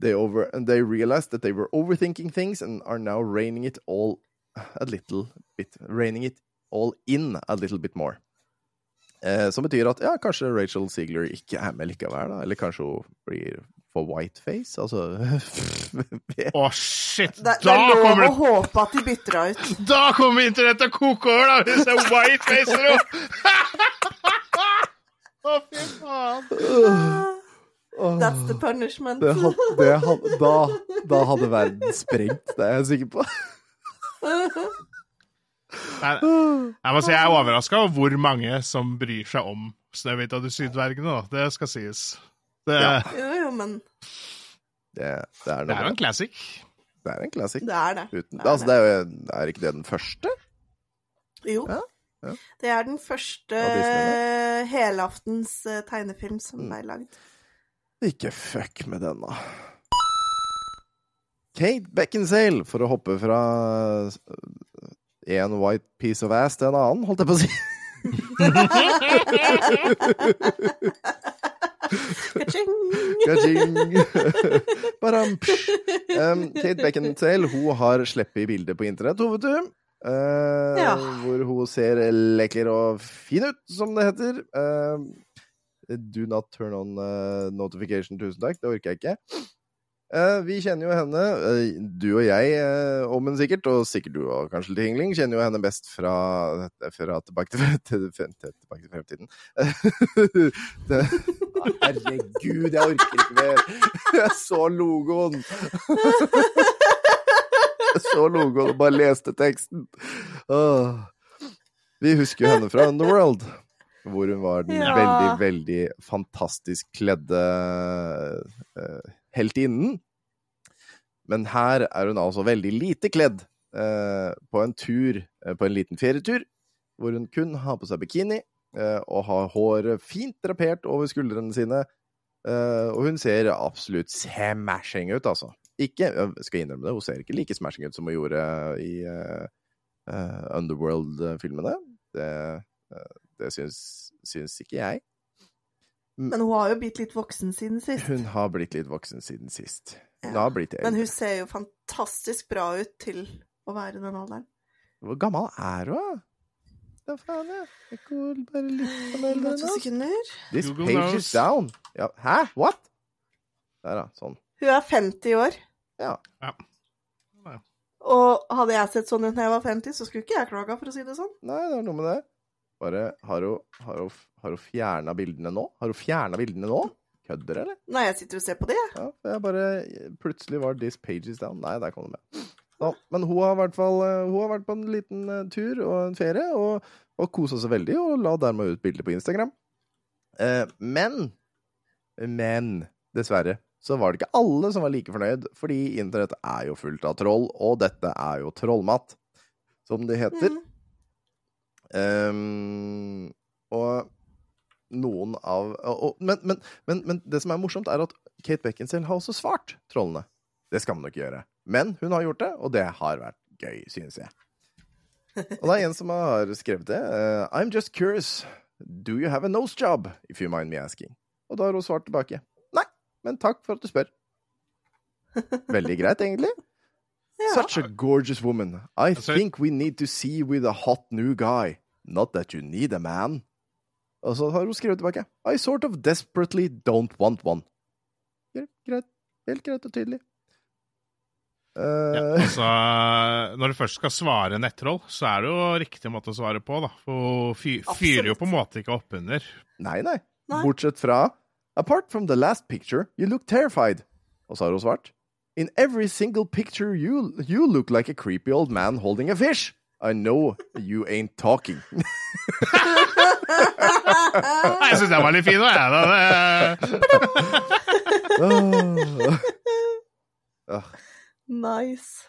They, over, and they realized that they were overthinking things and are now reining it all a little bit Reining it all in a little bit more. Eh, som betyr at ja, kanskje Rachel Ziegler ikke er med likevel, da. Eller kanskje hun blir for whiteface? Altså [laughs] Å, shit! Det, det er lov kommer å håpe at de bytter henne ut. [laughs] Da kommer internett til å koke over, da! Hvis det er whitefacer og [laughs] Å, fy faen. That's the punishment. det had, det had, da, da hadde verden sprengt, det er jeg sikker på. Nei, Jeg må si jeg er overraska over hvor mange som bryr seg om Snøhvit og de sydvergene, da. Det skal sies. Det, Ja. Jo, jo, men Det, det er det er jo en classic. Det er en classic. det er det. Uten, Det er altså, det er, jo, er ikke det den første? Jo. Ja, ja. Det er den første helaftens eh, tegnefilm som Mm. ble lagd. Ikke fuck med den, da. Kate Beckinsale, for å hoppe fra en white piece of ass til en annen, holdt jeg på å si. Um, Kate Beckinsale hun har sluppet bilder på internett, hun, vet du. Uh, Ja. Hvor hun ser lekker og fin ut, som det heter. Uh, do not turn on uh, notification, tusen takk. Det orker jeg ikke. Eh, vi kjenner jo henne, eh, du og jeg eh, om en sikkert, og sikkert du og kanskje litt Hingling, kjenner jo henne best fra, fra Tilbake til, til, til, til, tilbake til fremtiden. [laughs] det, herregud, jeg orker ikke mer! Jeg så logoen! Jeg så logoen og bare leste teksten. Åh. Vi husker jo henne fra Underworld, hvor hun var den Ja. veldig, veldig fantastisk kledde eh, heltinnen. Men her er hun altså veldig lite kledd eh, på en tur, eh, på en liten ferietur, hvor hun kun har på seg bikini eh, og har håret fint drapert over skuldrene sine. Eh, og hun ser absolutt smashing ut, altså. Ikke, jeg skal innrømme det, hun ser ikke like smashing ut som hun gjorde i eh, eh, Underworld-filmene. Det, det syns, syns ikke jeg. Men hun har jo blitt litt voksen siden sist. Hun har blitt litt voksen siden sist. Hun Ja. har blitt Men hun ser jo fantastisk bra ut til å være den alderen. Hvor gammel er hun, da? Da faen, jeg. går bare litt på eldre To sekunder. This Google page knows. is down. Ja, hæ? What? Der, da. Sånn. Hun er 50 år. Ja. Og hadde jeg sett sånn ut da jeg var 50, så skulle ikke jeg klaga, for å si det sånn. Nei, det er noe med det. Bare Har hun, har hun, har hun fjerna bildene nå? Har hun fjerna bildene nå? Kødder, eller? Nei, jeg sitter og ser på det, jeg. Ja, jeg bare Plutselig var this pages down. Nei, der kom det med. Ja, men hun har fall eh, Hun har vært på en liten eh, tur og en ferie, og, og kosa seg veldig, og la dermed ut bilde på Instagram. Eh, men Men dessverre så var det ikke alle som var like fornøyd, fordi internett er jo fullt av troll, og dette er jo trollmat, som det heter. Mm. Ehm, og noen av og, men, men, men, men det som er morsomt, er at Kate Beckinsale har også svart trollene. Det skal man nok gjøre. Men hun har gjort det, og det har vært gøy, synes jeg. Og det er en som har skrevet det. Uh, I'm just curious. Do you have a nose job, if you mind me asking? Og da har hun svart tilbake. Nei, men takk for at du spør. Veldig greit, egentlig. Ja. Such a gorgeous woman. I Altså- think we need to see with a hot new guy. Not that you need a man. Og så har hun skrevet tilbake. I sort of desperately don't want one. Greit. Helt greit og tydelig. Uh... Ja, altså, når du først skal svare nettroll, så er det jo riktig måte å svare på, da. For hun fyrer jo på en måte ikke oppunder. nei, nei. Nei. Bortsett fra Apart from the last picture, you look terrified. Og så har hun svart. In every single picture you, you look like a creepy old man holding a fish. I know you ain't talking. [laughs] Jeg syns den var litt fin jeg. da. Ja. Nice.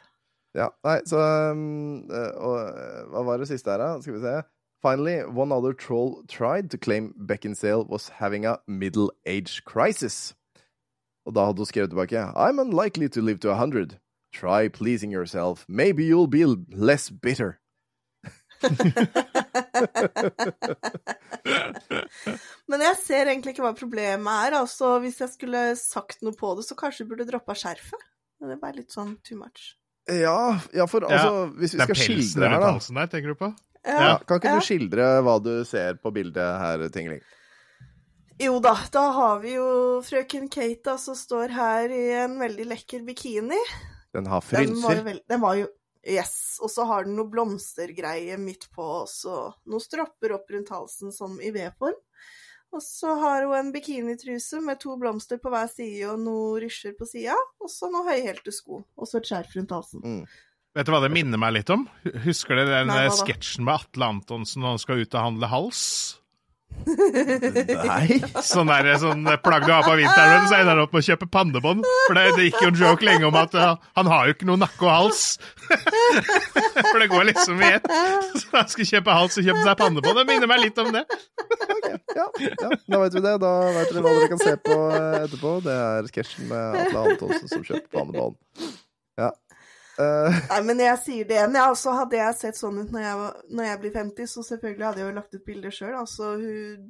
Ja, nei, så um, eh, og, eh, Hva var det siste her, da? Skal vi se. Finally, one other troll tried to claim Beckinsale was having a middle age crisis. Og da hadde hun skrevet tilbake I'm unlikely to live to a hundred. Try pleasing yourself. Maybe you'll be less bitter. [laughs] Men jeg ser egentlig ikke hva problemet er. Altså, hvis jeg skulle sagt noe på det, så kanskje du burde droppa skjerfet. Men Det bare litt sånn too much. Ja, ja for Ja, altså, hvis vi Det er skal pelsen skildre her, rundt da halsen der, tenker du på? ja, Kan ikke ja. du skildre hva du ser på bildet her, Tingling? Jo da, da har vi jo frøken Kate da, som står her i en veldig lekker bikini. Den har frynser. Den, den var jo Yes. Og så har den noe blomstergreie midt på, og så noen stropper opp rundt halsen som i V-form. Og så har hun en bikinitruse med to blomster på hver side og noen rysjer på sida. Og så noen høyhælte sko. Og så et skjerf rundt halsen. Mm. Vet du hva det minner meg litt om? Husker dere den sketsjen med Atle Antonsen når han skal ut og handle hals? Nei. Sånn der, sånn plagg du har på vinteren, så ender han opp med å kjøpe pannebånd. For det, det gikk jo en joke lenge om at uh, han har jo ikke noe nakke og hals. [laughs] For det går liksom i ett. Så han skal kjøpe hals og kjøpe seg pannebånd. Det minner meg litt om det. Ja, ja, da vet vi det. Da vet dere hva dere kan se på eh, etterpå. Det er sketsjen med Atle Antonsen som kjøper pannebånd. Eh, [laughs] Nei, men jeg sier det igjen. Ja, altså, hadde jeg sett sånn ut når jeg, var, når jeg blir 50, så selvfølgelig hadde jeg jo lagt ut bilder sjøl. Altså, hun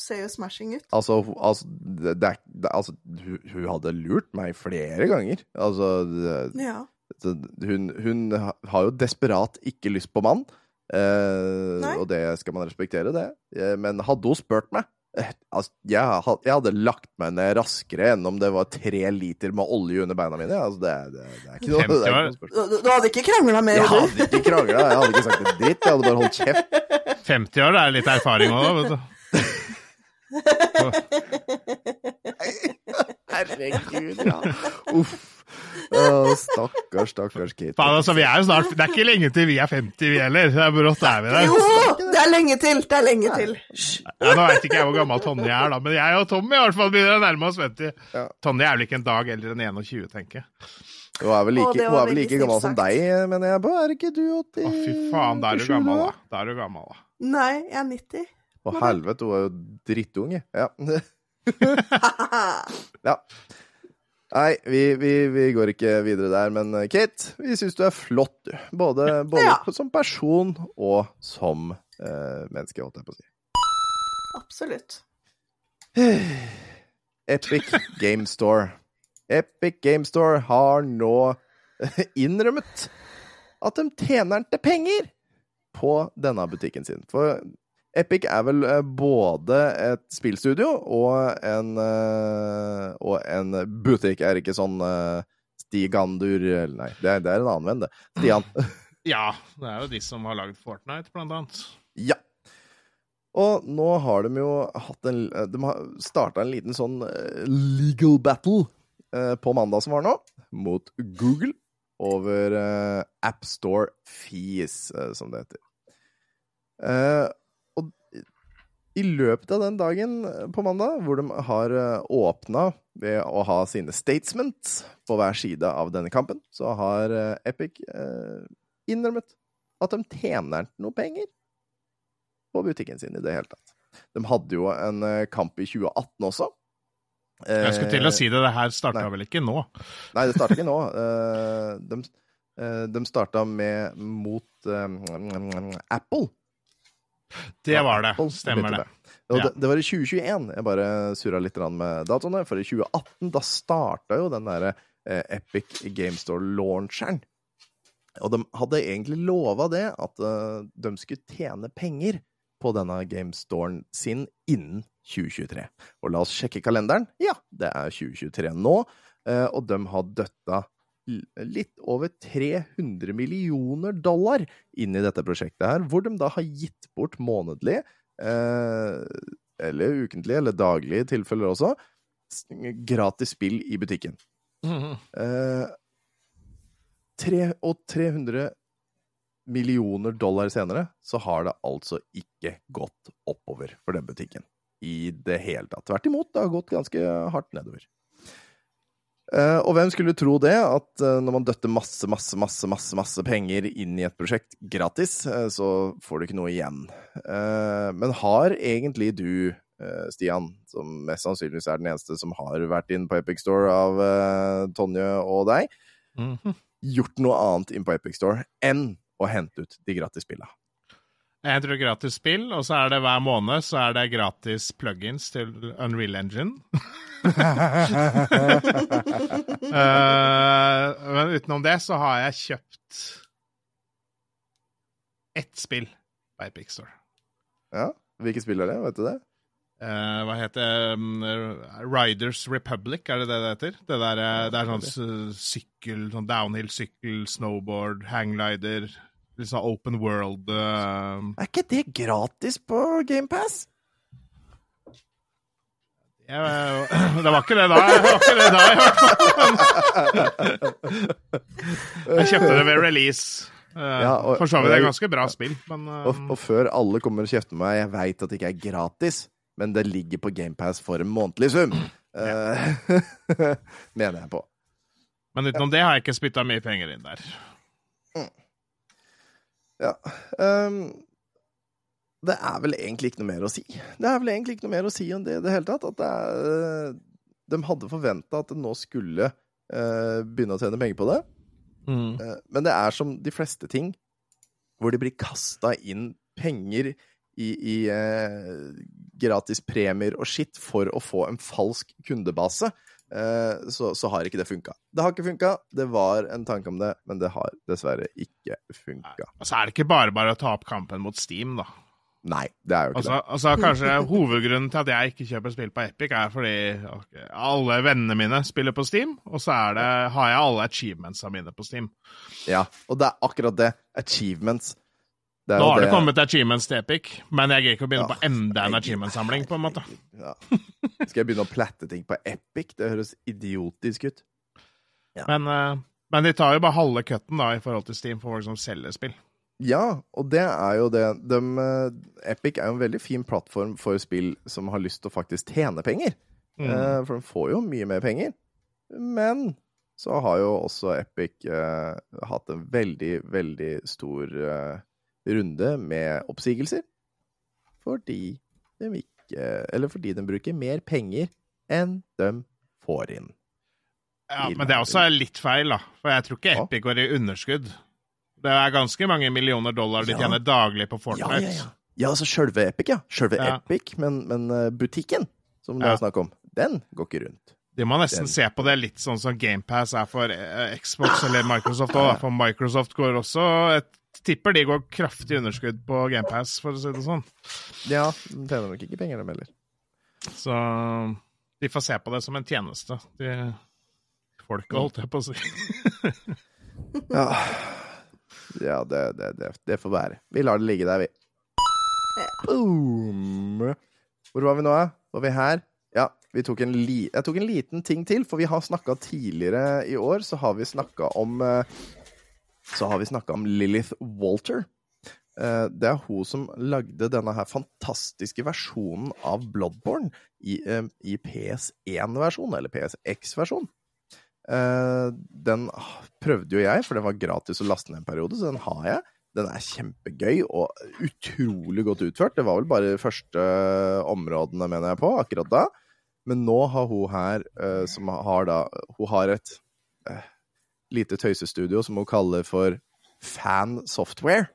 ser jo smashing ut. altså, altså, det, det, altså hun, hun hadde lurt meg flere ganger. Altså det, Ja. Hun, hun har jo desperat ikke lyst på mann, eh, og det skal man respektere, det. Eh, Men hadde hun spurt meg altså, jeg, hadde lagt meg ned raskere enn om det var tre liter med olje under beina mine. Altså, det, det, det er ikke noe, det er 50 ikke noe. Du, du hadde ikke krangla mer? Jeg hadde ikke krangla, jeg hadde ikke sagt en dritt. Jeg hadde bare holdt kjeft. 50 år det er litt erfaring òg, vet du. [laughs] Herregud, ja. Uff. Å, stakkars, stakkars Kate. Faen, altså, vi er jo snart, Det er ikke lenge til vi er 50, vi heller. Det er brått er vi der. Jo! Det er lenge til! Det er lenge til. Ja, nå veit ikke jeg hvor gammel Tonje er, da, men jeg og Tommy i hvert fall begynner å nærme oss 50. Ja. Tonje er vel ikke en dag eldre enn 21, tenker jeg. Hun er vel like, hun er vel like gammel som deg, mener jeg på. Er ikke du 80? Å, fy faen, da er du gammel, da. Da er du gammel, da. Nei, jeg er 90. Å, helvete, hun er jo drittunge. Ja. [laughs] [laughs] ja. Nei, vi, vi, vi går ikke videre der, men eh, Kate, vi syns du er flott, du. Både, [laughs] både Ja. som person og som eh, menneske, holdt jeg på å si. Absolutt. [sighs] Epic Game Store. Epic Game Store har nå [laughs] innrømmet at de tjener ikke penger på denne butikken sin. For Epic er vel eh, både et spillstudio og en, eh, og en butikk. Er det ikke sånn Stigandur, Stig Andur eller Nei, det er, det er en annen venn, det. Stian. [laughs] Ja, det er jo de som har lagd Fortnite, blant annet. Ja. Og nå har de jo hatt en De har starta en liten sånn eh, legal battle eh, på mandag som var nå, mot Google over eh, AppStore Fees, eh, som det heter. Eh, i løpet av den dagen eh, på mandag, hvor de har uh, åpna ved å ha sine statements på hver side av denne kampen, så har eh, Epic eh, innrømmet at de tjener noe penger på butikken sin i det hele tatt. De hadde jo en eh, kamp i 2018 også. Jeg skulle til å si det, det her starta vel ikke nå? Nei, det starta ikke nå. [laughs] Eh, de, eh, de starta med mot eh, Apple. Det var det. Stemmer det. Ja. det, det var i 2021. Jeg bare surra litt med datoene. For i 2018 da starta jo den derre eh, Epic Game Store-launcheren. Og de hadde egentlig lova det, at eh, de skulle tjene penger på denne GameStoren sin innen 2023. Og la oss sjekke kalenderen. Ja, det er 2023 nå, eh, og de har døtta litt over 300 millioner dollar inn i dette prosjektet her, hvor de da har gitt bort månedlig, eh, eller ukentlig, eller daglig i tilfeller også, gratis spill i butikken. Mhm. Eh, tre, og 300 millioner dollar senere, så har det altså ikke gått oppover for den butikken. I det hele tatt. Tvert imot, det har gått ganske hardt nedover. Eh, og hvem skulle tro det, at uh, når man døtter masse, masse, masse, masse, masse penger inn i et prosjekt gratis, uh, så får du ikke noe igjen. Men har egentlig du, Stian, som mest sannsynligvis er den eneste som har vært inn på Epic Store av Tonje og deg, Mhm. gjort noe annet inn på Epic Store enn å hente ut de gratis spilla? Jeg tror gratis spill, og så er det hver måned så er det gratis plugins til Unreal Engine. uh, [laughs] men utenom det så har jeg kjøpt ett spill på Epic Store. Ja, hvilke spill er det? Vet du det? Uh, hva heter det? Um, Riders Republic, er det det det heter? Det, der, eh, det er sånn sykkel, sånn downhill-sykkel, snowboard, hangglider, sånn open world uh... Er ikke det gratis på GamePass? [clears throat] Det var ikke det da, det var ikke det da i hvert fall. [laughs] Jeg kjøpte det ved release. Eh, Ja, og- for så vidt er ganske bra spill, men uh... Og, og før alle kommer og kjefter meg, jeg veit at det ikke er gratis, men det ligger på GamePass for en månedlig sum. Ja. [laughs] mener jeg på. Men utenom det har jeg ikke spytta mye penger inn der. Ja. Um, det er vel egentlig ikke noe mer å si. Det er vel egentlig ikke noe mer å si om det i det hele tatt. At er, eh, de hadde forventa at de nå skulle uh, begynne å tjene penger på det. Eh, Men det er som de fleste ting, hvor det blir kasta inn penger i, i uh, gratis premier og skitt for å få en falsk kundebase, så, så har ikke det funka. Det har ikke funka. Det var en tanke om det, men det har dessverre ikke funka. Så er det ikke bare bare å ta opp kampen mot Steam, da. Nei, det er jo ikke Altså, altså Kanskje hovedgrunnen til at jeg ikke kjøper spill på Epic, er fordi okay, alle vennene mine spiller på Steam, og så det, har jeg alle achievementsa mine på Steam. Ja, og det er akkurat det. Achievements. Det er Nå har det kommet achievements til Epic, men jeg gidder ikke å begynne Ja. på enda en achievement-samling, på en måte. Ja. Skal jeg begynne å platte ting på Epic? Det høres idiotisk ut. Men, eh, men de tar jo bare halve cutten da, i forhold til Steam for folk som selger spill. Ja, og det er jo det de, eh, Epic er jo en veldig fin plattform for spill som har lyst til å faktisk tjene penger. Mm. for de får jo mye mer penger. Men så har jo også Epic eh, hatt en veldig, veldig stor eh, runde med oppsigelser. Fordi de ikke Eller fordi de bruker mer penger enn de får inn. Ja, Men det er også litt feil, da. For jeg tror ikke Epic går i underskudd. Det er ganske mange millioner dollar de Ja. tjener daglig på Fortnite. ja, ja. Ja, altså sjølve Epic, ja. Sjølve. Epic, men, men eh, butikken, som det er snakk om, den går ikke rundt. De må nesten Den- se på det litt sånn som GamePass er for eh, Xbox eller Microsoft òg. For Microsoft går også Jeg tipper de går kraftig underskudd på GamePass, for å si det sånn. Ja, de tjener nok ikke penger, dem heller. Så de får se på det som en tjeneste. De folka, holdt jeg på å si. [laughs] Ja, ja det, det, det, det får være. Vi lar det ligge der, vi. Boom! Hvor var vi nå, da? Var vi her? Ja, vi tok en jeg tok en liten ting til, for vi har snakka tidligere i år, så har vi snakka om eh, Så har vi snakka om Lilith Walter. Eh, Det er hun som lagde denne her fantastiske versjonen av Bloodborne i, eh, i PS1-versjon, eller PSX-versjon. Eh, den prøvde jo jeg, for den var gratis å laste ned en periode, så den har jeg. Den er kjempegøy og utrolig godt utført. Det var vel bare de første områdene, mener jeg på, akkurat da. Men nå har hun her, som har da Hun har et lite tøysestudio som hun kaller for Fan Software.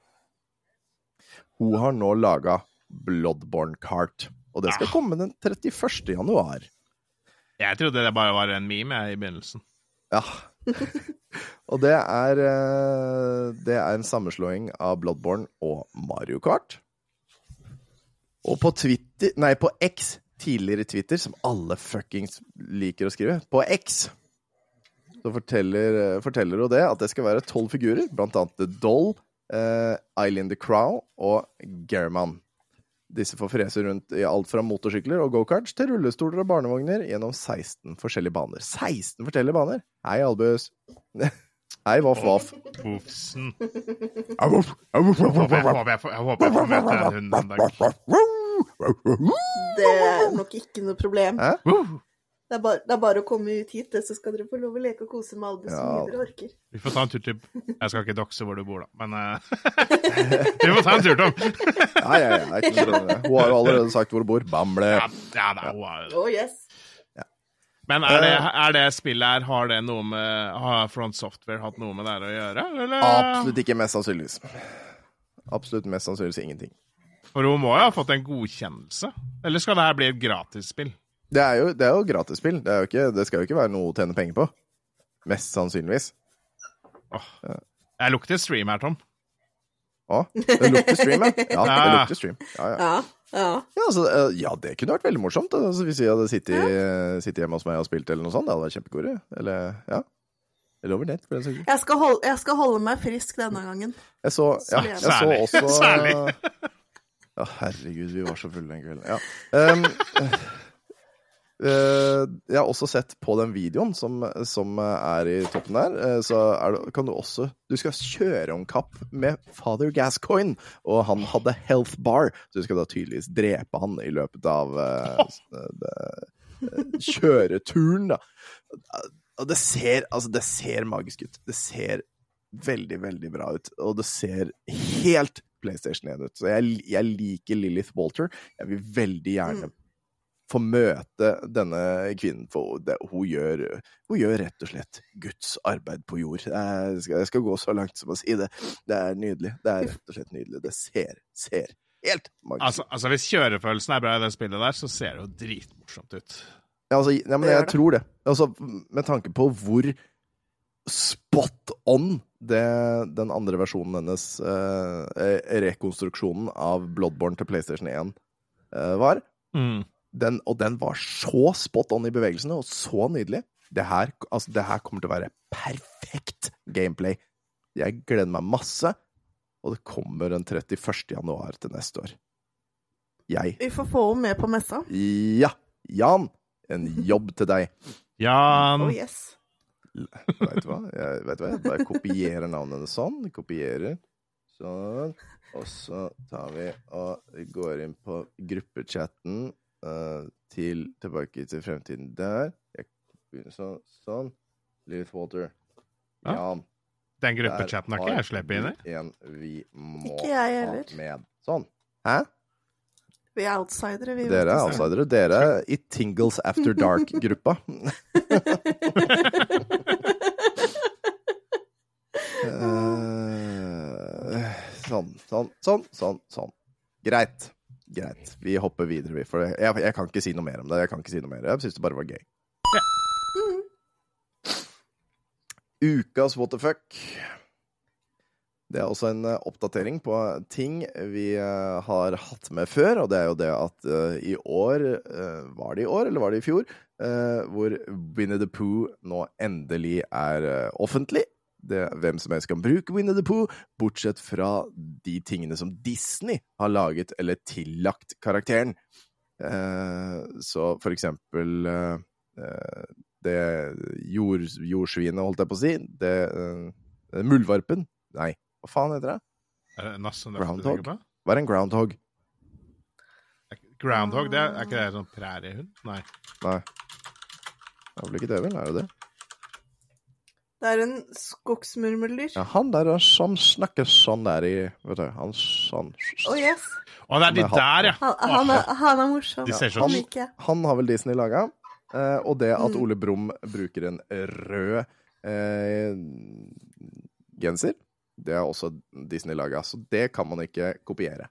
Hun har nå laga Bloodborne Cart, og det skal komme den 31. januar. Jeg trodde det bare var en meme jeg, i begynnelsen. Ja. [laughs] og det er eh, Det er en sammenslåing av Bloodborne og Mario Kart. Og på Twitter Nei, på X, tidligere Twitter, som alle fuckings liker å skrive, på X så forteller, eh, forteller hun det at det skal være tolv figurer, blant annet The Doll, uh, Eileen the Crow og German. Disse får frese rundt i alt fra motorsykler og gokarts til rullestoler og barnevogner gjennom 16 forskjellige baner. 16 forskjellige baner! Hei, Albus. [laughs] Hei, Voff Voff. Bofsen. Jeg håper jeg får møte den hunden en dag. Det er nok ikke noe problem. Hæ? Det er, bare, det er bare å komme ut hit, så skal dere få lov å leke og kose med Albus så Ja. mye dere orker. Vi får ta en tur til Jeg skal ikke dokse hvor du bor, da, men uh, [laughs] Vi får ta en tur, Tom. nei, nei, nei, ikke noe problem. Hun har jo allerede sagt hvor hun bor. Bamble. Ja, ja da, har... Oh yes. Men er det, er det spillet her Har det noe med Har Front Software hatt noe med det her å gjøre? Eller? Absolutt ikke, mest sannsynligvis. Absolutt mest sannsynligvis ingenting. For hun må jo ha fått en godkjennelse? Eller skal det her bli et gratisspill? Det er jo, det er jo gratisspill. Det, jo ikke, det skal jo ikke være noe å tjene penger på. Mest sannsynligvis. Åh. Jeg lukter stream her, Tom. Å, det lukter stream, ja. Ja, det lukter stream. Ja, ja. Ja. Ja. Ja, altså, eh, ja, det kunne vært veldig morsomt. Altså, hvis vi hadde sittet, sittet hjemme hos meg og spilt eller noe sånt. Det hadde vært kjempegod. Eller, ja. Eller over nett, for den saks skyld. Jeg, skal holde, jeg skal holde meg frisk denne gangen. Jeg så, ja, jeg så [laughs] Særlig. også Særlig. Ja, herregud, vi var så fulle den kvelden. Ja. Um, [laughs] jeg har også sett på den videoen som, som er i toppen der, eh, så det, kan du også Du skal kjøre om kapp med Father Gascoigne, og han hadde health bar, så du skal da tydeligvis drepe han i løpet av [laughs] uh, det, eh, kjøreturen, da. Og det ser, altså, det ser magisk ut. Det ser veldig, veldig bra ut. Og det ser helt PlayStation 1 ut. Så jeg, jeg liker Lilith Walter. Jeg vil veldig gjerne få møte denne kvinnen, for det, hun, gjør, hun gjør rett og slett Guds arbeid på jord. Jeg skal, jeg skal gå så langt som å si det. Det er nydelig. Det er rett og slett nydelig. Det ser, ser helt magisk. Altså, altså Hvis kjørefølelsen er bra i det spillet der, så ser det jo dritmorsomt ut. Ja, altså, ja, men Det jeg det. tror det. Altså, med tanke på hvor spot on det, den andre versjonen hennes, eh, rekonstruksjonen av Bloodborne til PlayStation 1, eh, var. Mm. Den, og den var så spot on i bevegelsene, og så nydelig. Det her, altså, det her kommer til å være perfekt gameplay. Jeg gleder meg masse, og det kommer den 31. januar til neste år. Jeg Vi får få henne med på messa. Ja! Jan, en jobb til deg. Jan Oh yes. Vet du hva? Jeg, vet du hva? jeg bare kopierer navnet hennes sånn. Kopierer. Sånn. Og så tar vi og går inn på gruppechatten eh, til Tilbake til fremtiden der. Jeg begynner sånn. Sånn. Lilith Walter. Ja. Jan. Den gruppechatten har ikke jeg sluppet inn i. En vi må Ikke jeg ha heller. med. Sånn. Hæ? Vi er outsidere, vi. Dere er outsidere. Dere er i Tingles After Dark-gruppa. [laughs] Eh, sånn, sånn, sånn, sånn, sånn. Greit. Greit. Vi hopper videre, vi. For jeg, jeg kan ikke si noe mer om det. Jeg kan ikke si noe mer. Jeg syns det bare var gøy. Ukas what the fuck. Det er også en eh, oppdatering på ting vi eh, har hatt med før, og det er jo det at eh, i år Var det i år, eller var det i fjor? hvor Winnie the Pooh nå endelig er offentlig. Det, hvem som helst kan bruke Winnie the Pooh, bortsett fra de tingene som Disney har laget eller tillagt karakteren. Eh, så for eksempel eh, eh, det jord, jordsvinet, holdt jeg på å si. Det eh, Muldvarpen. Nei, hva faen heter det? Er det Nasse Nøff du Groundhog? Hva er en groundhog? Groundhog, det er, er ikke det en sånn præriehund? Nei. Nei. Det er vel ikke det, vel? Er det det? Det er en skogsmurmeldyr. Ja, han der han som snakker sånn der i Vet du, han sånn Oh yes. Å, det er de der, ja! Han, han, er, han er morsom. De ser sånn. Han. Han har vel Disney laga. Eh, og det at Mm. Ole Brumm bruker en rød eh, genser, det er også Disney laga, så det kan man ikke kopiere.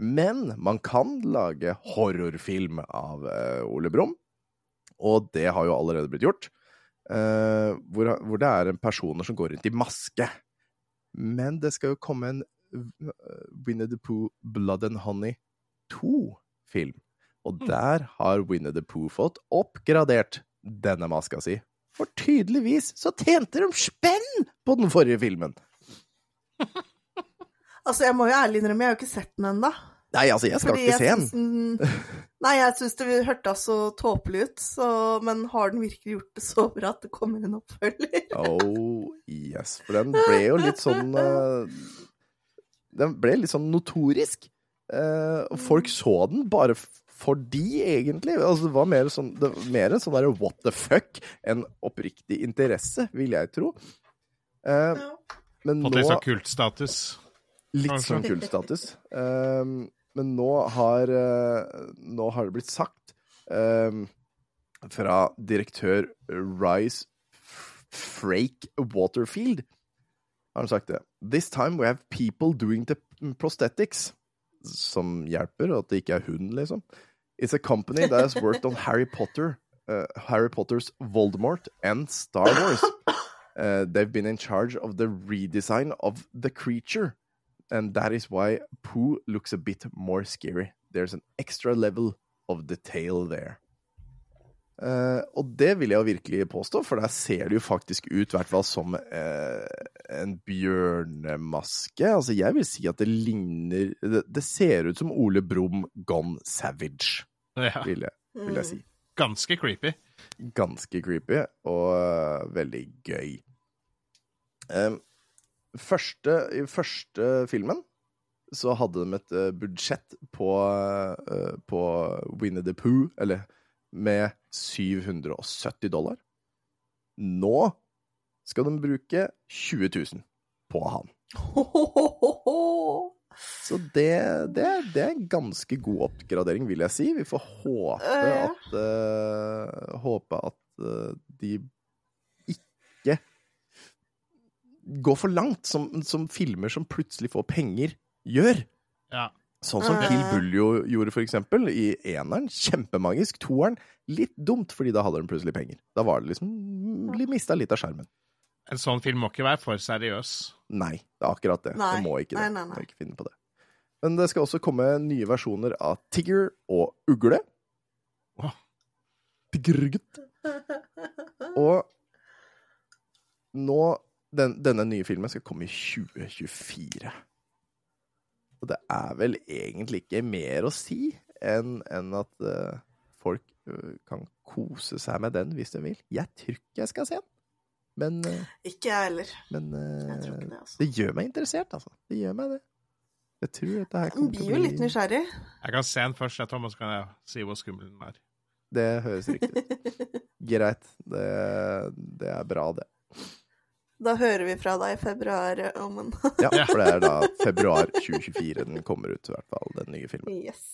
Men man kan lage horrorfilm av eh, Ole Brumm, og det har jo allerede blitt gjort. Eh, hvor, hvor det er en personer som går rundt i maske. Men det skal jo komme en eh, Winnie the Pooh Blood and Honey 2-film. Og der har Winnie the Pooh fått oppgradert denne maska si. For tydeligvis så tjente de spenn på den forrige filmen! [laughs] Altså, jeg må jo ærlig innrømme, jeg har jo ikke sett den ennå. Nei, altså, jeg skal Fordi ikke se jeg den. syns den [laughs] Nei, jeg syns det hørtes så tåpelig ut, så Men har den virkelig gjort det så bra at det kommer en oppfølger? [laughs] Oh, yes. For den ble jo litt sånn uh, Den ble litt sånn notorisk. Uh, folk så den bare for fordi, egentlig. Altså, det var mer sånn, det var mer en sånn derre what the fuck enn oppriktig interesse, vil jeg tro. Eh, men Fått nå litt sånn kultstatus. Litt sånn kultstatus. Um, men nå har, eh, nå har det blitt sagt um, fra direktør Rice Frake Waterfield har han sagt det. This time we have people doing the prosthetics. Som hjelper, og at det ikke er hun, liksom. It's a company that has worked on Harry Potter, uh, Harry Potter's Voldemort and Star Wars. Uh, [coughs] they've been in charge of the redesign of the creature and that is why Pooh looks a bit more scary. There's an extra level of detail there. Uh, og det vil jeg jo virkelig påstå, for der ser det jo faktisk ut, i hvert fall som uh, en bjørnemaske. Altså, jeg vil si at det ligner Det, det ser ut som Ole Brumm gone savage, Ja, vil jeg, vil jeg si. ganske creepy. Ganske creepy og uh, veldig gøy. Em, første, I første filmen så hadde de et eh, budsjett på, eh, på Winnie the Pooh, eller med 770 dollar. Nå skal de bruke 20 000 på han. [laughs] Så det, det, det er en ganske god oppgradering, vil jeg si. Vi får håpe at uh, Håpe at uh, de ikke går for langt, som, som filmer som plutselig får penger, gjør. Ja. Sånn som. Kill Bull jo gjorde, for eksempel. I eneren. Kjempemagisk. Toeren litt dumt, fordi da hadde de plutselig penger. Da var det liksom Mista litt av skjermen. En sånn film må ikke være for seriøs. Nei, det er akkurat det. Nei. Det må ikke det. Nei, nei, nei. Må ikke finne på det. Men det skal også komme nye versjoner av Tigger og Ugle. Tiggergutt. [laughs] Og nå den, Denne nye filmen skal komme i 2024. Og det er vel egentlig ikke mer å si enn en at uh, folk uh, kan kose seg med den hvis de vil. Jeg tror ikke jeg skal se den, men, uh, Ikke jeg heller. men Jeg tror ikke det, altså. det gjør meg interessert, altså. Det gjør meg det. Jeg tror dette her Den bli blir jo litt nysgjerrig. Jeg kan se den først, jeg, Thomas, kan jeg si hvor skummel den er. Det høres riktig ut. [laughs] Greit. Det, det er bra, det. Da hører vi fra deg i februar om en [laughs] Ja, for det er da februar 2024 den kommer ut, i hvert fall, den nye filmen. Yes.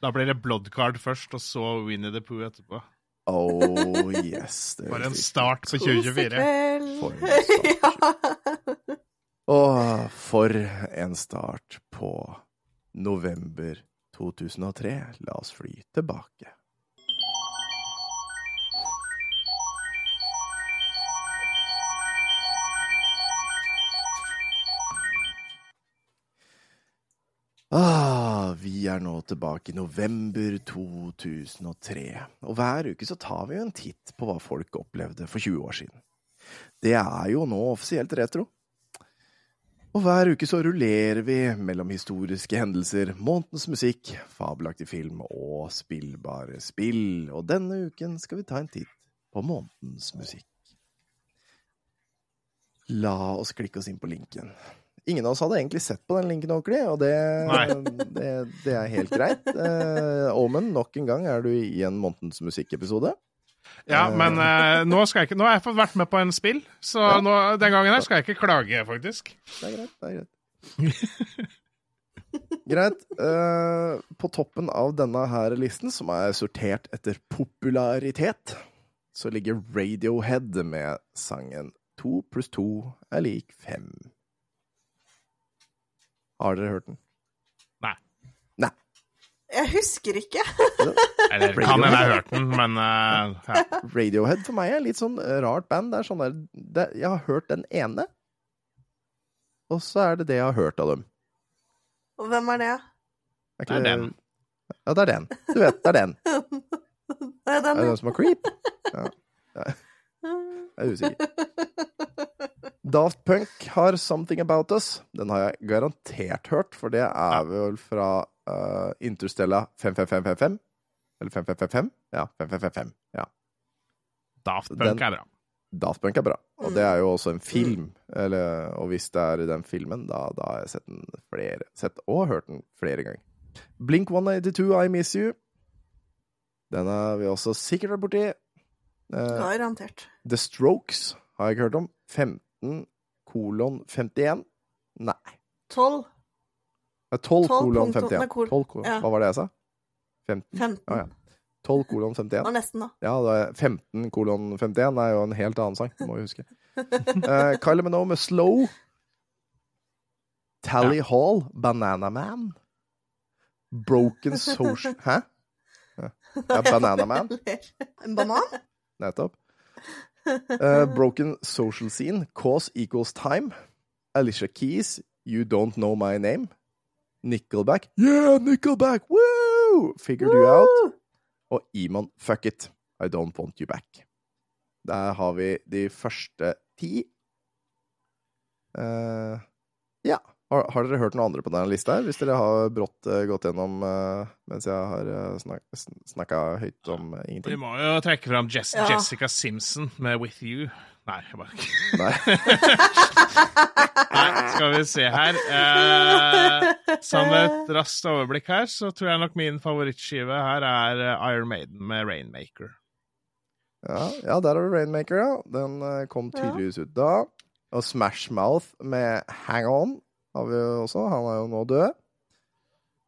Da blir det Bloodcard først, og så Winnie the Pooh etterpå. Oh yes. Det Bare en start på 2024. For en start. [laughs] Åh, for en start på november 2003. La oss fly tilbake. Ah, vi er nå tilbake i november 2003, og hver uke så tar vi jo en titt på hva folk opplevde for 20 år siden. Det er jo nå offisielt retro. Og hver uke så rullerer vi mellom historiske hendelser, månedens musikk, fabelaktig film og spillbare spill, og denne uken skal vi ta en titt på månedens musikk. La oss klikke oss inn på linken. Ingen av oss hadde egentlig sett på den linken ordentlig, og det, [laughs] det, det er helt greit. Uh, Omen, nok en gang er du i en månedens musikkepisode. Ja, men uh, nå, skal jeg ikke, nå har jeg fått vært med på en spill, så Ja. nå, den gangen her skal jeg ikke klage, faktisk. Det er greit, det er greit. [laughs] greit. Uh, på toppen av denne her listen, som er sortert etter popularitet, så ligger Radiohead med sangen To pluss to er lik fem. Har dere hørt den? Nei. Nei. Jeg husker ikke. Eller kan hende jeg har hørt den, men uh, ja. Radiohead for meg er litt sånn rart band. Det er sånn der det, Jeg har hørt den ene, og så er det det jeg har hørt av dem. Og hvem er det? Er Det er den. Ja, det er den. Du vet, det er den. [laughs] Det er Er det den som har creep? [laughs] Ja. Ja. Jeg er usikker. [laughs] Daft Punk har 'Something About Us'. Den har jeg garantert hørt, for det er vel fra uh, Interstella 55555. Eller 5555? Ja, 5555. Ja. Daft Den- Punk er bra. Daft Punk er bra. Og det er jo også en film. Eller, og hvis det er i den filmen, da, da har jeg sett den flere Sett og hørt den flere ganger. Blink 182, I Miss You. Den har vi også sikkert vært borti. Garantert. Garantert. The Strokes har jeg ikke hørt om. 15 kolon 51. Nei. 12. Det er 12 12 kolon punktum- 51. nei, kol- 12 kolon. ja. Hva var det jeg sa? 15? 15. Ja, ja. 12 kolon 51. var nesten, da. Ja, det er 15 kolon 51 er jo en helt annen sang, må vi huske. Uh, [laughs] Kylie Minogue med Slow. Tally Hall, Banana Man. Broken [laughs] Social Hæ? Ja, Banana Man, [laughs] En banan? nettopp. [laughs] Eh, broken Social Scene, Cause Equals Time. Alicia Keys, You Don't Know My Name. Nickelback, Yeah, Nickelback! Woo! Figured You Out. Og Iman Fuck It, I Don't Want You Back. Der har vi de første ti. Uh, ja. Har, har dere hørt noen andre på denne lista her? Hvis dere har brått uh, gått gjennom uh, mens jeg har uh, snak, snakka høyt om ingenting. Vi må jo trekke fram Jess Ja. Jessica Simpson med With You. Nei, jeg bare [laughs] Nei. [laughs] Nei, skal vi se her. Eh, som et [laughs] raskt overblikk her, så tror jeg nok min favorittskive her er Iron Maiden med Rainmaker. Ja, ja, der har du Rainmaker, ja. Den kom tydeligvis ut da. Og Smash Mouth med Hang On har vi jo også. Han er jo nå død.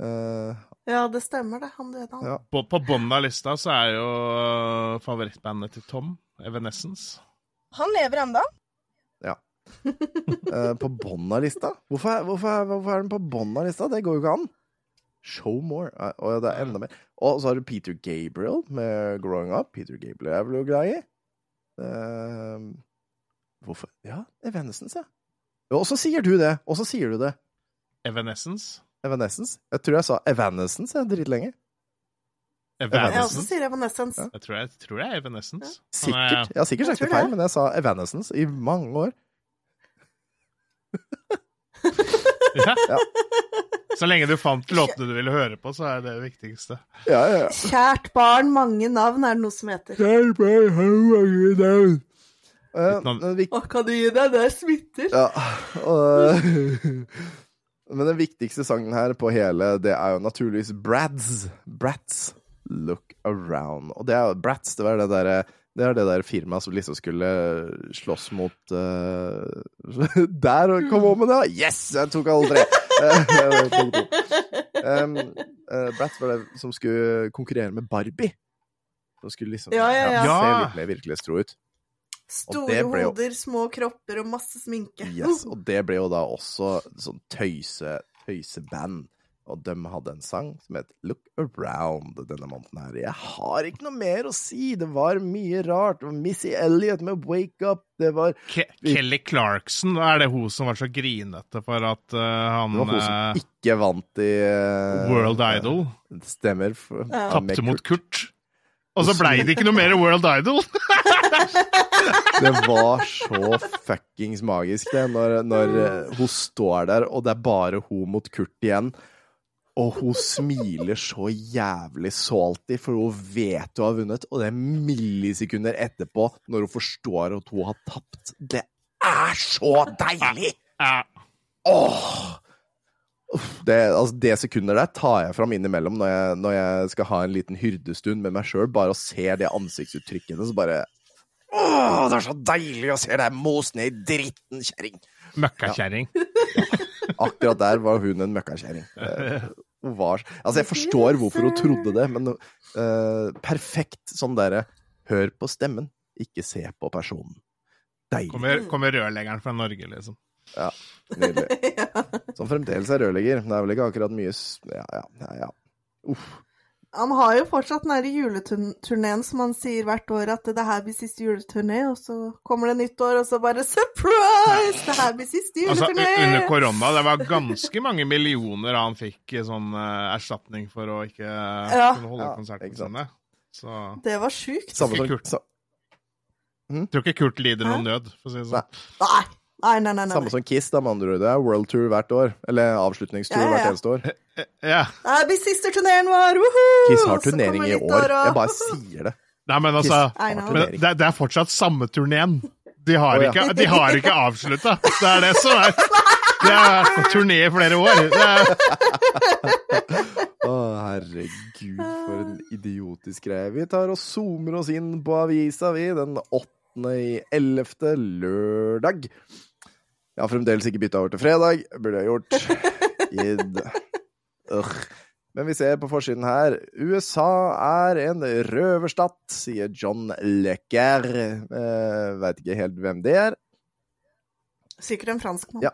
Uh, Ja, det stemmer, det. Han døde, han. Ja. På, på bunnen av lista så er jo eh, favorittbandet til Tom, Evanescence. Han lever ennå. eh, på bunnen av lista? Hvorfor, hvorfor, hvorfor er den på bunnen av lista? Det går jo ikke an. Show more. Og det er enda mer. Og så har du Peter Gabriel med Growing Up. Peter Gabriel er vel jo glad i. Eh, hvorfor Ja, Evanescence, ja. Ja. Og så sier du det. Og så sier du det. Evanescence? Evanescence. Jeg tror jeg sa Evanescence jeg, dritlenge. Jeg også Evanescence? sier Evanescence. Jeg tror, jeg tror det er Evanescence. Sikkert. Jeg har sikkert sagt det feil, men jeg sa Evanescence i mange år. Ja. [laughs] Ja. Så lenge du fant låtene du ville høre på, så er det det viktigste. Ja, ja, ja. Kjært barn, mange navn er det noe som heter. Kjært barn, mange å- men vik- Å, kan du gi deg? Det smitter. Ja, Uh, [laughs] Men den viktigste sangen her på hele, det er jo naturligvis Brads. Brats. Look around. Og det er jo Brats, det var det derre det er det der firmaet som liksom skulle slåss mot uh, [laughs] Der kom om med det! Yes! Jeg tok alle [laughs] tre! Eh, punkt to. um, uh, Bratz var det som skulle konkurrere med Barbie. Som skulle liksom Ja, ja, ja. se Ja. litt mer virkelighetstro ut. Store jo- hoder, små kropper og masse sminke. Yes, [laughs] og det ble jo da også sånn tøyse, tøyseband. Og de hadde en sang som het Look Around denne måneden her. Jeg har ikke noe mer å si. Det var mye rart. Det var Missy Elliot med Wake Up. Det var, Ke Kelly Clarkson, er det hun som var så grinete for at uh, han det var hun som eh, ikke vant i uh, World Idol Stemmer. Ja. tapte mot Kurt. Kurt? Og så blei det ikke noe mer World Idol! [laughs] Det var så fuckings magisk, det. Når, når eh, hun står der, og det er bare hun mot Kurt igjen. Og hun smiler så jævlig salty, for hun vet hun har vunnet. Og det er millisekunder etterpå, når hun forstår at hun har tapt. Det er så deilig! Ja. Åh! Det, altså, det sekundet der tar jeg fram innimellom når jeg, når jeg skal ha en liten hyrdestund med meg sjøl, bare og ser det ansiktsuttrykket hennes, så bare Åh, det er så deilig å se deg mos ned i dritten, kjerring! Møkkakjerring. Akkurat der var hun en møkkakjerring. Eh, Hun var Altså, jeg forstår hvorfor hun trodde det, men uh, perfekt sånn derre Hør på stemmen, ikke se på personen. Deilig. Kommer, kommer rørleggeren fra Norge, liksom. Nydelig. [laughs] Ja. Som fremdeles er rørlegger. Det er vel ikke akkurat mye s- Ja, ja, ja. ja. Uff. Han har jo fortsatt den derre juleturneen som han sier hvert år, at det her blir siste juleturné, og så kommer det nytt år, og så bare surprise! Det her blir siste Altså, juleturné! Altså, under korona, det var ganske mange millioner han fikk i sånn uh, erstatning for å ikke Ja. kunne holde Ja, konsertene sine. Så Det var sjukt. Samme Ikke som kult. sa, jeg tror ikke Kurt lider noen nød, for å si det sånn. Nei. Nei, nei, nei. nei. samme som Kiss, da, med andre ord. Det er world tour hvert år. Eller avslutningstur Ja, ja, ja. hvert eneste år. [laughs] Ja. Blir siste turneen vår! Woohoo! Kiss har turnering i år. og- Jeg bare sier det. Nei, men altså men det, det er fortsatt samme turneen. De har oh, ja. ikke, de har ikke avslutta. Det er det som er [laughs] Det har vært på turné i flere år. Å, er, Å, herregud, for en idiotisk greie. Vi tar og zoomer oss inn på avisa, vi, den 8. i 11. lørdag. Jeg har fremdeles ikke bytta over til fredag. Burde jeg gjort. Id. Ugh. Men vi ser på forsiden her USA er en røverstat, sier John Lecker. Eh, Veit ikke helt hvem det er. Sikkert en fransk mann. Ja.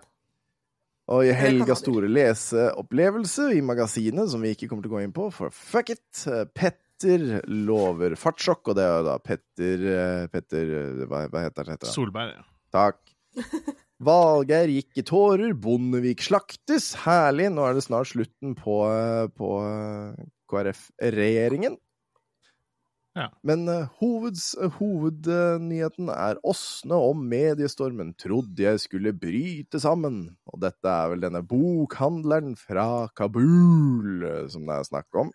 Og i helga helgas store leseopplevelse i magasinet, som vi ikke kommer til å gå inn på, for fuck it, eh, Petter lover fartssjokk, og det er jo da Petter eh, Petter eh, Hva? Heter han? Solberg. ja. Takk. [laughs] Valgeir gikk i tårer, Bondevik slaktes. Herlig, nå er det snart slutten på, eh, på eh, KrF-regjeringen. Ja. Men eh, hoveds, hovednyheten er Åsne om mediestormen trodde jeg skulle bryte sammen. Og dette er vel denne bokhandleren fra Kabul som det er snakk om.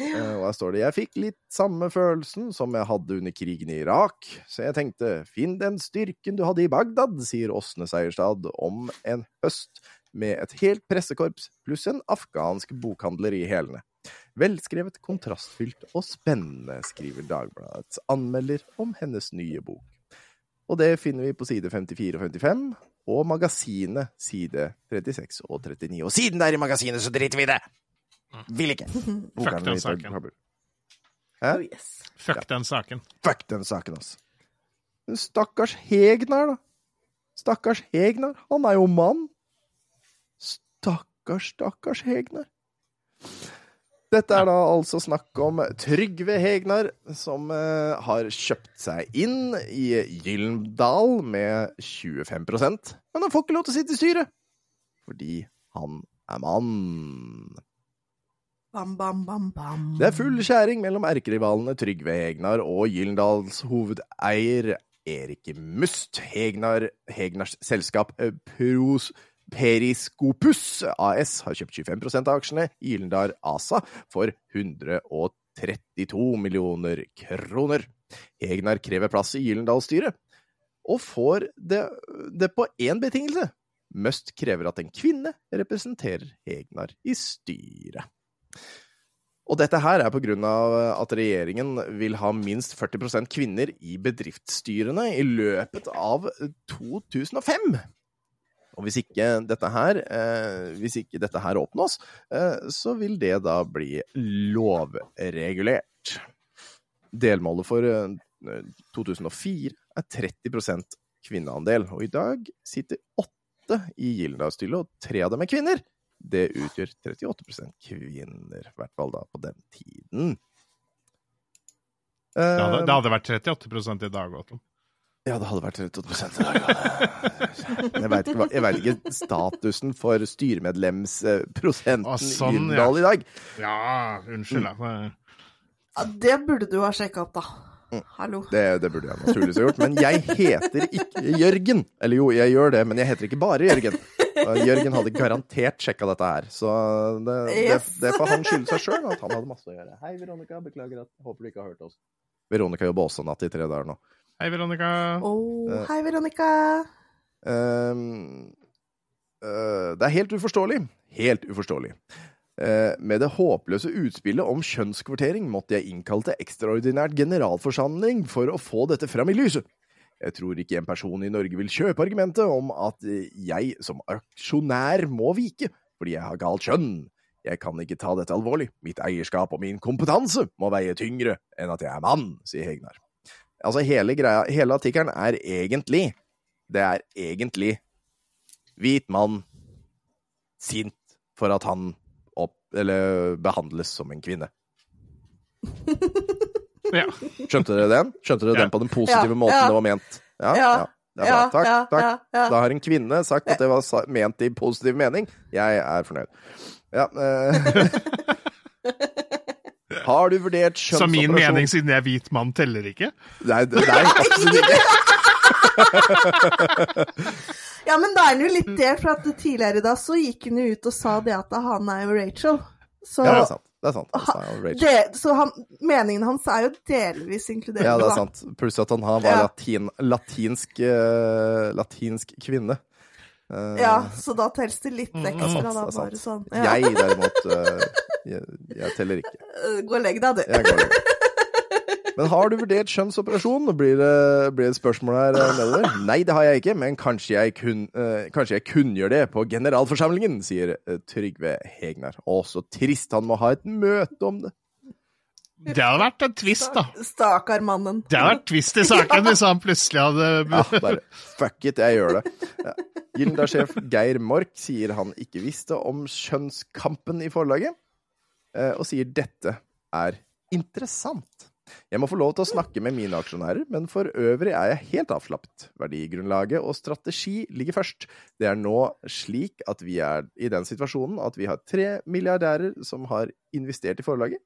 Eh, Og her står det Jeg fikk litt samme følelsen som jeg hadde under krigen i Irak, så jeg tenkte finn den styrken du hadde i Bagdad, sier Åsne Seierstad om en høst med et helt pressekorps pluss en afghansk bokhandler i hælene. Velskrevet, kontrastfylt og spennende, skriver Dagbladets anmelder om hennes nye bok. Og det finner vi på side 54 og 55, og magasinet side 36 og 39. Og siden det er i magasinet, så driter vi i det! Vil ikke. [laughs] Fuck den saken. Hæ? Oh, yes. Fuck den saken. Fuck den saken, altså. Men stakkars Hegnar, da. Stakkars Hegnar. Han er jo mann. Stakkars, stakkars Hegnar. Dette er da altså snakk om Trygve Hegnar, som uh, har kjøpt seg inn i Gyllendal med 25% men han får ikke lov til å sitte i styret, fordi han er mann. Bam, bam, bam, bam. Det er full skjæring mellom erkerivalene Trygve Hegnar og Gyllendals hovedeier Erik Must. Hegnar, Hegnars selskap eh, Pros, Periskopus AS har kjøpt 25% av aksjene i Gyllendal ASA for 132 millioner kroner. Hegnar krever plass i Gyllendal-styret, og får det, det på én betingelse. Must krever at en kvinne representerer Hegnar i styret. Og dette her er på grunn av at regjeringen vil ha minst 40% kvinner i bedriftsstyrene i løpet av 2005. Og hvis ikke dette her, eh, hvis ikke dette her oppnås, eh, så vil det da bli lovregulert. Delmålet for eh, 2004 er 30 kvinneandel, og i dag sitter åtte i Gyldendalsstyret, og tre av dem er kvinner. Det utgjør 38 kvinner, i hvert fall da på den tiden. Det hadde, Eh, det hadde vært 38% i dag, Otto. ja, det hadde vært 38% i dag. Jeg veit ikke, ikke statusen for styremedlemsprosenten Å, i Gyldendal ja. i dag. Ja, unnskyld. Mm. Ja, det burde du ha sjekka opp, da. Mm. Hallo. Det, det burde jeg naturligvis ha gjort. Men jeg heter ikke Jørgen. Eller jo, jeg gjør det, men jeg heter ikke bare Jørgen. Og Jørgen hadde garantert sjekka dette her, så det, det, Yes. det får han skylde seg sjøl, at han hadde masse å gjøre. Hei, Veronica. Beklager at Håper du ikke har hørt oss. Veronica jobber også natt i tre dager nå. Hei, Veronica. Oh, uh, hei, Veronica. Um, uh, det er helt uforståelig. Helt uforståelig. Eh, med det håpløse utspillet om kjønnskvotering måtte jeg innkalle til ekstraordinært generalforsamling for å få dette fram i lyset. Jeg tror ikke en person i Norge vil kjøpe argumentet om at eh, jeg som aksjonær må vike fordi jeg har galt kjønn. Jeg kan ikke ta dette alvorlig. Mitt eierskap og min kompetanse må veie tyngre enn at jeg er mann, sier Hegnar. Altså, hele greia, hele artikkelen er egentlig Det er egentlig hvit mann sint for at han opp, eller behandles som en kvinne. [laughs] Ja. Skjønte dere den? Skjønte dere Ja. den på den positive Ja, måten ja. det var ment? Ja, Ja, ja. Det er bra. Takk. ja, takk. ja, ja. Da har en kvinne sagt at det var ment i positiv mening. Jeg er fornøyd. Ja. Eh. [laughs] Har du vurdert kjønnsoperasjon Så min mening, siden jeg er hvit mann, teller ikke? Nei, nei, absolutt ikke. [laughs] Ja, men da er han jo litt det, for at tidligere da så gikk han jo ut og sa det at han er jo Rachel. Så, Ja, det er sant. Det er sant. Han det, så han, meningen hans er jo delvis inkluderende, Ja, det er da. sant. Pluss at han har var Ja. latin, latinsk, uh, latinsk kvinne. Uh, Ja, så da telles det litt ekstra, Mm, da, bare sånn. Ja. Jeg derimot, uh, jeg, jeg teller ikke. [laughs] Gå og legg deg, du. Jeg går litt. Men har du vurdert skjønnsoperasjon? Blir det, blir det et spørsmål her eh, nedover? Nei, det har jeg ikke, men kanskje jeg, kun, uh, kanskje jeg kunngjør det på generalforsamlingen, sier eh, Trygve Hegnar. Å, så trist han må ha et møte om det. Det hadde vært en twist, da. Stakkar mannen. Det hadde vært twist i [laughs] saken hvis han plutselig hadde Ja, bare fuck it, jeg gjør det. Ja. Gilda-sjef Geir Mork sier han ikke visste om skjønnskampen i forlaget, eh, og sier dette er interessant. Jeg må få lov til å snakke med mine aksjonærer, men for øvrig er jeg helt avslappet. Verdigrunnlaget og strategi ligger først. Det er nå slik at vi er i den situasjonen at vi har tre milliardærer som har investert i forlaget.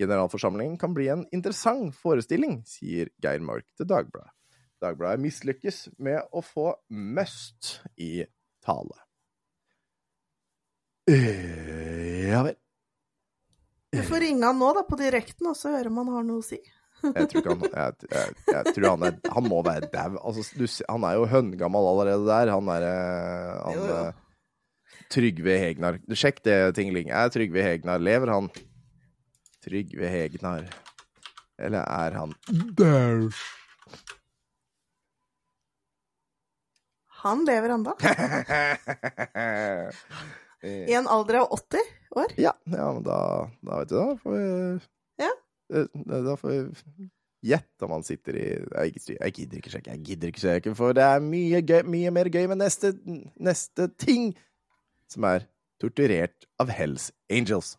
Generalforsamlingen kan bli en interessant forestilling, sier Geir Mork til Dagbladet. Dagbladet mislykkes med å få Must i tale. Eh, Ja vel. Du får ringe han nå, da, på direkten, og så høre om han har noe å si. Jeg tror ikke han Jeg, jeg, jeg tror han er Han må være dau. Altså, han er jo høngammal allerede der. Han er eh, han, Jo, jo. eh, Trygve Hegnar. Sjekk det, Tingling. Er Trygve Hegnar Lever han? Trygve Hegnar. Eller er han dau? Han lever ennå. [laughs] I en alder av 80 år. Ja, ja, men da, da vet du da får vi Ja. Eh, Da får vi gjette om han sitter i Jeg, jeg gidder ikke sjekke, jeg gidder ikke sjekke, for det er mye, gøy, mye mer gøy med neste, neste ting, som er torturert av Hells Angels.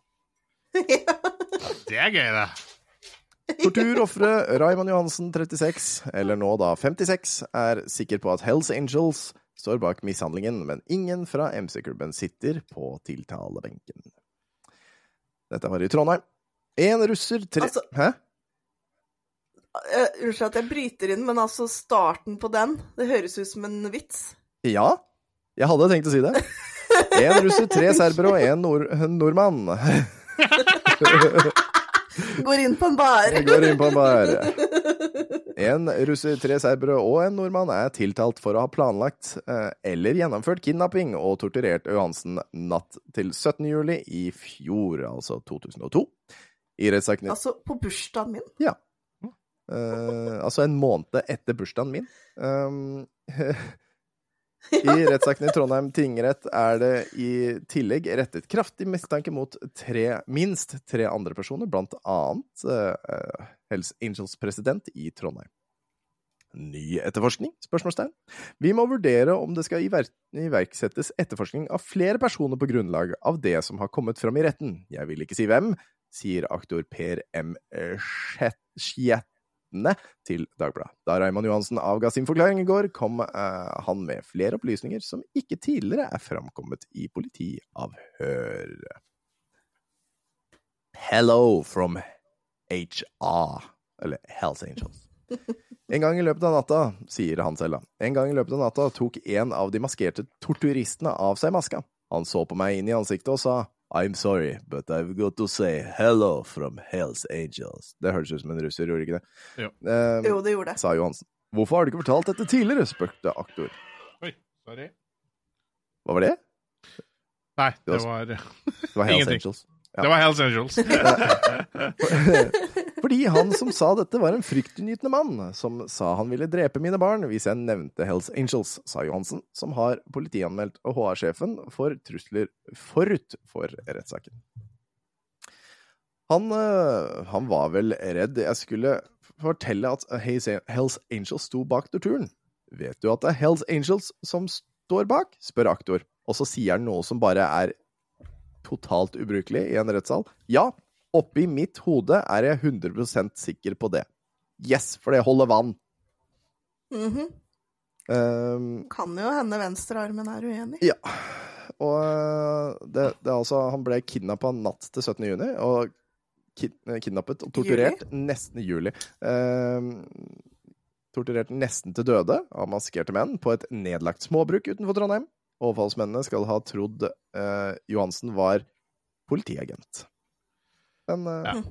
[laughs] ja, Det er gøy, det. Torturofre Raymond Johansen, 36, eller nå da 56, er sikker på at Hells Angels står bak mishandlingen, men ingen fra MC-klubben sitter på tiltalebenken. Dette var i Trondheim. En russer tre... Altså- Hæ? Eh, Unnskyld at jeg bryter inn, men altså starten på den, det høres ut som en vits. Ja, jeg hadde tenkt å si det. En russer, tre serbere og en nord nordmann. [laughs] Går inn på en bar. Går inn på en bar. En russer, tre serbere og en nordmann er tiltalt for å ha planlagt eh, eller gjennomført kidnapping og torturert Johansen natt til 17. juli i fjor, altså 2002. I rettssaken Altså på bursdagen min. Ja. Uh, altså en måned etter bursdagen min. Um, [laughs] I rettssaken i Trondheim tingrett er det i tillegg rettet kraftig mistanke mot tre, minst tre andre personer, blant annet uh, Hells Angels president i Trondheim. Ny etterforskning? spørsmålstegn. Vi må vurdere om det skal iver iverksettes etterforskning av flere personer på grunnlag av det som har kommet fram i retten. Jeg vil ikke si hvem, sier aktor Per M. Skjetne til Dagbladet. Da Raymond Johansen avga sin forklaring i går, kom eh, han med flere opplysninger som ikke tidligere er framkommet i politiavhør. Hello from HA, eller Hells Angels. En gang i løpet av natta, sier han selv, da. En gang i løpet av natta tok en av de maskerte torturistene av seg maska. Han så på meg inn i ansiktet og sa I'm sorry, but I've got to say hello from Hells Angels. Det hørtes ut som en russer, gjorde ikke det? Jo. um, Jo, det gjorde det. sa Johansen. Hvorfor har du ikke fortalt dette tidligere? spurte aktor. Oi, sorry. Hva var det? Nei, Det var- Det var Hells Ingenting. Angels. det var Hells Angels. [laughs] [laughs] [laughs] Fordi han som sa dette, var en fryktinngytende mann, som sa han ville drepe mine barn hvis jeg nevnte Hells Angels, sa Johansen, som har politianmeldt HR-sjefen for trusler forut for rettssaken. Han, øh, han var vel redd jeg skulle fortelle at Hells Angels sto bak torturen. Vet du at det er Hells Angels som står bak? spør aktor, og så sier han noe som bare er totalt ubrukelig i en rettssal. Ja, oppi mitt hode er jeg 100 sikker på det. Yes, for det holder vann. Mm -hmm. um, Kan jo hende venstrearmen er uenig. ja. Og øh, det, det er altså Han ble kidnappa natt til 17. juni, og kid, eh, kidnappet og torturert nesten i juli. Um, torturert nesten til døde av maskerte menn på et nedlagt småbruk utenfor Trondheim. Overfallsmennene skal ha trodd eh, Johansen var politiagent. Men eh,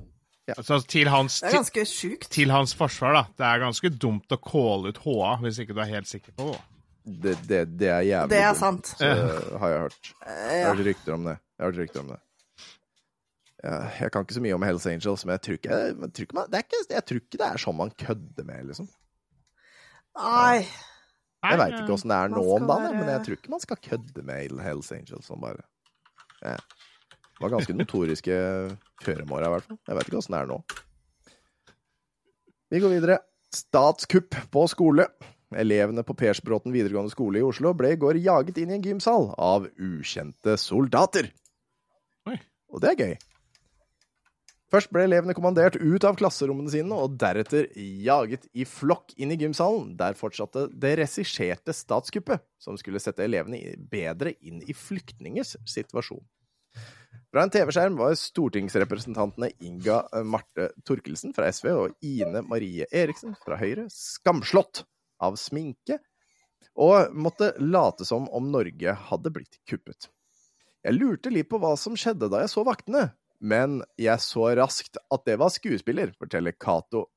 Ja. Så til hans, Det er ganske sjukt. til hans forsvar, da. Det er ganske dumt å calle ut HA hvis ikke du er helt sikker på det. Det, det, det er jævlig Det er dumt, sant. så har jeg hørt. Eh, Jeg har hørt rykter om det. Jeg har hørt rykter om det. Ja, jeg kan ikke så mye om Hells Angels, men jeg tror ikke, jeg, tror ikke, man, det, er ikke, jeg tror ikke det er sånn man kødder med, liksom. Nei. Jeg veit ikke åssen det er nå om dagen, men jeg tror ikke man skal kødde med Hells Angels sånn bare. Ja. Var ganske notoriske før i morgen, i hvert fall. Jeg vet ikke åssen det er nå. Vi går videre. Statskupp på skole. Elevene på Persbråten videregående skole i Oslo ble i går jaget inn i en gymsal av ukjente soldater. Oi. Og det er gøy. Først ble elevene kommandert ut av klasserommene sine, og deretter jaget i flokk inn i gymsalen. Der fortsatte det regisserte statskuppet, som skulle sette elevene bedre inn i flyktningers situasjon. Fra en TV-skjerm var stortingsrepresentantene Inga eh, Marte Torkelsen fra SV og Ine Marie Eriksen fra Høyre skamslått av sminke, og måtte late som om Norge hadde blitt kuppet. Jeg lurte litt på hva som skjedde da jeg så vaktene, men jeg så raskt at det var skuespiller, forteller Cato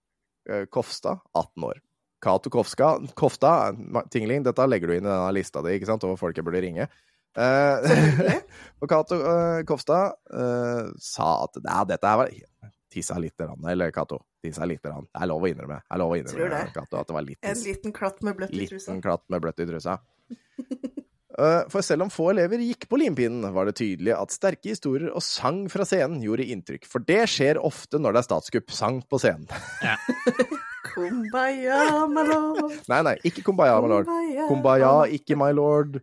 eh, Kofstad, 18 år. Cato Kofstad, Tingling, dette legger du inn i denne lista di, over folk jeg burde ringe. Eh, [laughs] og Cato uh, Kofstad uh, sa at nei, dette her var Tissa litt, grann, eller Cato, tissa lite grann. Det er lov å innrømme. Det er lov å Tror innrømme, det. Cato, at det var litt En liten klatt med bløtt i trusa. Liten klatt med bløtt i trusa. [laughs] Eh, For selv om få elever gikk på limpinnen, var det tydelig at sterke historier og sang fra scenen gjorde inntrykk. For det skjer ofte når det er statskupp. Sang på scenen. [laughs] Kumbaya, my lord. Nei, nei, ikke Kumbaya, my lord. Kumbaya, ikke my lord.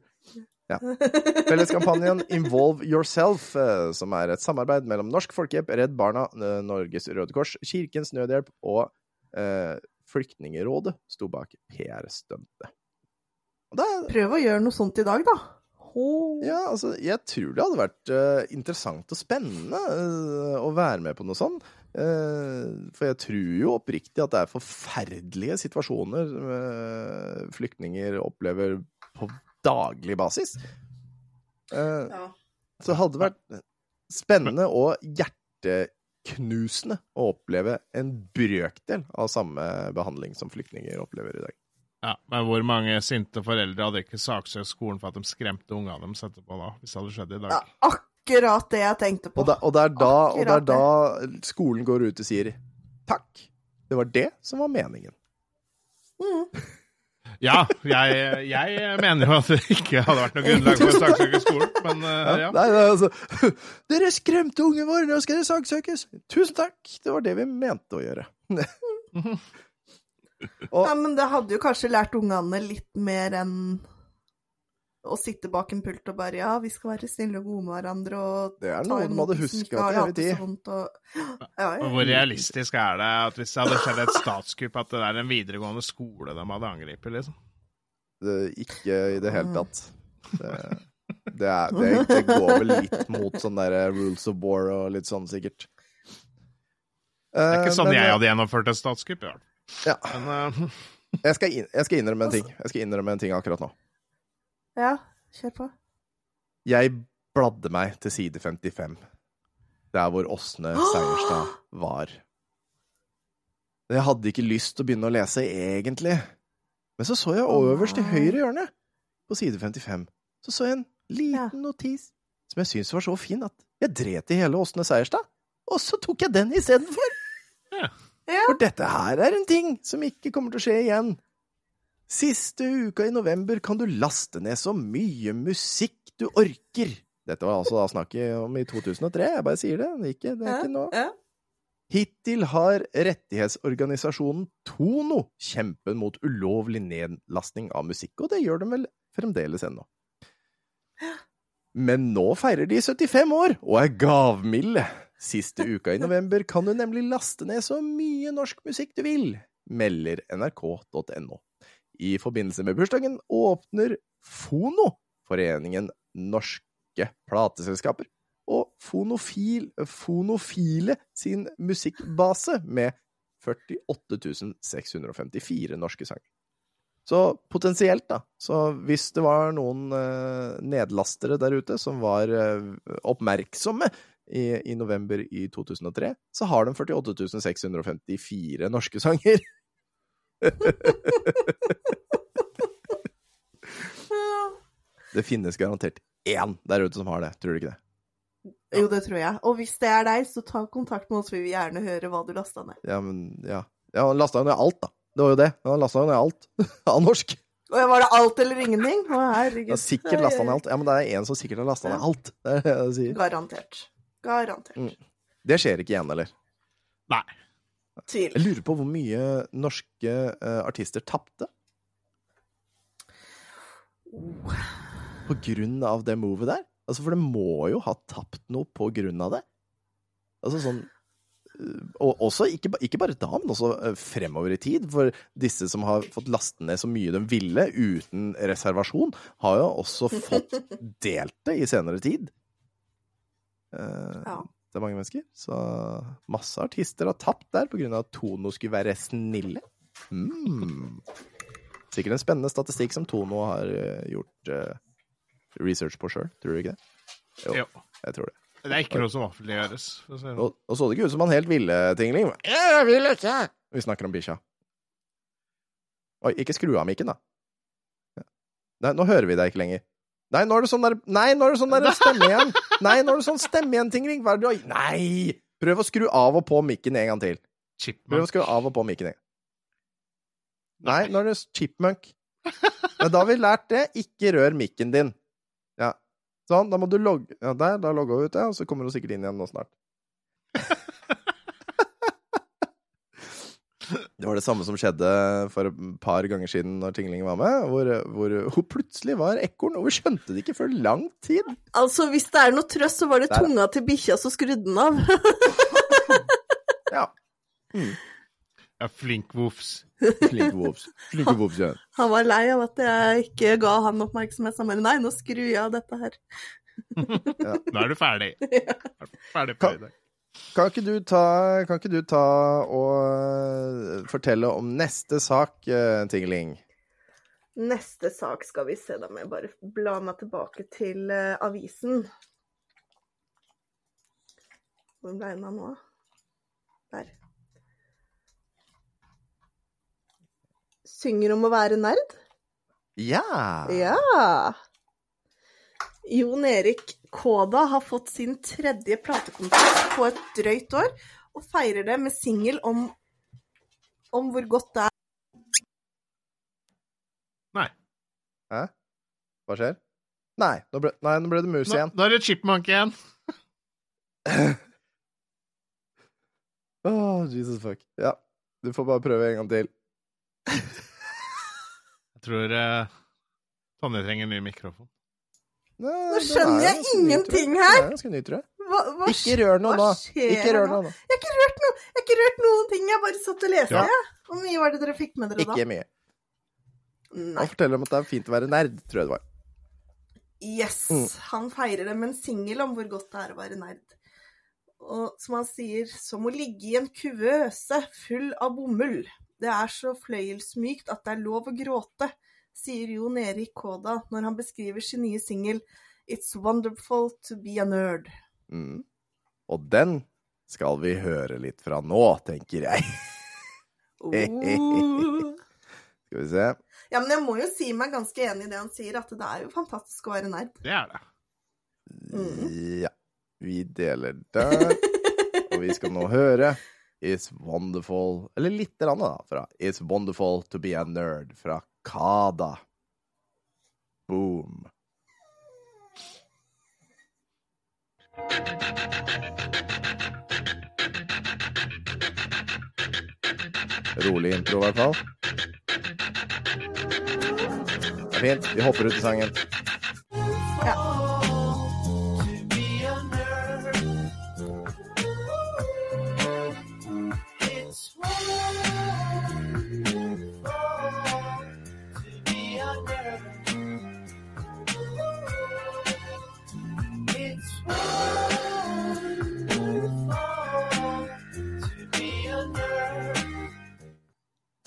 Ja. Felleskampanjen Involve Yourself, eh, som er et samarbeid mellom Norsk Folkehjelp, Redd Barna, eh, Norges Røde Kors, Kirkens Nødhjelp og eh, Flyktningerådet, sto bak PR-stuntet. Er Prøv å gjøre noe sånt i dag, da. Oh. Ja, altså, jeg tror det hadde vært uh, interessant og spennende uh, å være med på noe sånt. Uh, for jeg tror jo oppriktig at det er forferdelige situasjoner flyktninger opplever daglig basis. Uh, Ja. så det hadde vært spennende og hjerteknusende å oppleve en brøkdel av samme behandling som flyktninger opplever i dag. Ja, Men hvor mange sinte foreldre hadde ikke saksøkt skolen for at de skremte ungene deres etterpå, da? Hvis det hadde skjedd i dag? Ja, akkurat det jeg tenkte på. Og, det, og, det er da, og det er da skolen går ut og sier takk. Det var det som var meningen. Ja, jeg, jeg mener jo at det ikke hadde vært noe grunnlag for å saksøke skolen, men uh, ja. Nei, nei, altså, [laughs] Dere skremte ungen vår, nå skal dere saksøkes! Tusen takk! Det var det vi mente å gjøre. [laughs] og, Ja, men det hadde jo kanskje lært ungene litt mer enn å sitte bak en pult og bare Ja, vi skal være snille og gode med hverandre og Det er noe man hadde huska til evig tid. så og... [gasps] ja, ja. Og Hvor realistisk er det at hvis det hadde skjedd et statskupp, at det er en videregående skole de hadde angrepet, liksom? det, ikke i det hele tatt. Det, det, er, det, det går vel litt mot sånn der rules of war og litt sånn, sikkert. Det er ikke sånn men, jeg eh, hadde gjennomført et statskupp, i hvert fall. Ja, Men eh, [laughs] jeg skal, inn, jeg skal innrømme en ting. Jeg skal innrømme en ting akkurat nå. Ja, kjør på. Jeg bladde meg til side 55, der hvor Åsne [gasps] Seierstad var. Jeg hadde ikke lyst til å begynne å lese, egentlig. Men så så jeg øverst i høyre hjørne, på side 55, så så jeg en liten notis som jeg syntes var så fin at jeg dret i hele Åsne Seierstad, og så tok jeg den istedenfor. Ja. For dette her er en ting som ikke kommer til å skje igjen. Siste uka i november kan du laste ned så mye musikk du orker. Dette var altså da snakket om i 2003, jeg bare sier det. Det er ikke, det er ikke nå. Hittil har rettighetsorganisasjonen Tono kjempet mot ulovlig nedlastning av musikk, og det gjør de vel fremdeles ennå. Men nå feirer de 75 år og er gavmilde. Siste uka i november kan du nemlig laste ned så mye norsk musikk du vil, melder nrk.no. I forbindelse med bursdagen åpner Fono, Foreningen Norske Plateselskaper, og Fonofil, Fonofile sin musikkbase med 48 654 norske sanger. Så potensielt, da, så hvis det var noen eh, nedlastere der ute som var eh, oppmerksomme i, i november i 2003, så har de 48 654 norske sanger. [laughs] Det finnes garantert én der ute som har det, tror du ikke det? Jo, det tror jeg. Og hvis det er deg, så ta kontakt med oss, vi vil gjerne høre hva du lasta ned. Ja, men ja. Ja, han lasta jo ned alt, da. Det var jo det. Han lasta jo ned alt [laughs] av norsk. Og var det alt eller ingenting? Å, herregud. Ja, sikkert lasta ned alt. Ja, men det er en som sikkert har lasta ned alt. Det er det jeg sier. Garantert. Garantert. Mm. Det skjer ikke igjen, eller? Nei. Tvil. Jeg lurer på hvor mye norske uh, artister tapte på grunn av det movet der. Altså, for det må jo ha tapt noe på grunn av det. Altså sånn øh, Og også, ikke, ikke bare da, men også øh, fremover i tid. For disse som har fått laste ned så mye de ville uten reservasjon, har jo også fått [laughs] delt det i senere tid. Uh, Ja. Det er mange mennesker. Så masse artister har tapt der på grunn av at Tono skulle være snille. Mm. Sikkert en spennende statistikk som Tono har øh, gjort uh, research på sjøl. Tror du ikke det? Jo. Jeg tror det. Det er ikke noe som offentliggjøres. Og, og så det ikke ut som han helt ville, Tingling. Jeg vil ikke! Vi snakker om bikkja. Oi, ikke skru av mikken, da. Nei, nå hører vi deg ikke lenger. Nei, nå er det sånn der Nei, nå er det sånn der [laughs] stemme igjen! Nei, nå er det sånn stemme igjen, Tingling. Hva er det du har Nei! Prøv å skru av og på mikken en gang til. Prøv å skru av og på mikken en gang. Nei, nå er det chipmunk. Men da har vi lært det. Ikke rør mikken din. Ja. Sånn, da må du logge Ja, der, da logga hun ut, ja, og så kommer hun sikkert inn igjen nå snart. Det var det samme som skjedde for et par ganger siden når Tingling var med, hvor, hvor hun plutselig var ekorn, og vi skjønte det ikke før lang tid. Altså, hvis det er noe trøst, så var det Der, tunga til bikkja som skrudde den av. [laughs] Ja. Ja, flink voffs. Flink vops. Flinke vops, ja. Han var lei av at jeg ikke ga han oppmerksomhet. Så nei, nå skrur jeg av dette her. [laughs] Nå er du ferdig. [laughs] Ja. Er du Ferdig for i dag. Kan ikke du ta, kan ikke du ta og øh, fortelle om neste sak, Tingeling? Tingling? Neste sak skal vi se, da må jeg bare bla meg tilbake til eh, avisen. Hvor ble den av nå? Der. Synger om å være nerd? Ja! Ja! Jon Erik Kåda har fått sin tredje platekontrakt på et drøyt år, og feirer det med singel om, om hvor godt det er Nei. Hæ? Hva skjer? Nei, nå ble, nei, nå ble det mus Nå, igjen. nå er det chipmunk igjen. [laughs] oh, Jesus fuck. Ja, du får bare prøve en gang til. Jeg tror uh, Tonje trenger en ny mikrofon. Nå skjønner jeg ingenting her. Er ganske ny, tror jeg. Hva, hva, Ikke rør noe nå. Ikke rør noe nå. Jeg har ikke rørt noe. Jeg har ikke rørt noen ting. Jeg bare satt og leste. Ja. jeg. Hvor mye var det dere fikk med dere da? Ikke mye. Nei. Han forteller om at det er fint å være nerd, tror jeg det var. Yes. Mm. Han feirer det med en singel om hvor godt det er å være nerd. Og som han sier, som å ligge i en kuvøse full av bomull. Det er så fløyelsmykt at det er lov å gråte, sier Jon Erik Kåda når han beskriver sin nye singel It's Wonderful To Be A Nerd. Mm. Og den skal vi høre litt fra nå, tenker jeg. Oh. [laughs] Skal vi se. Ja, men jeg må jo si meg ganske enig i det han sier, at det er jo fantastisk å være nerd. Det er det. Mm. Ja. Vi deler der. Og vi skal nå høre It's Wonderful Eller litt grann, da, fra It's Wonderful To Be A Nerd fra Kada. Boom. Rolig intro, i hvert fall. Det er fint. Vi hopper ut i sangen.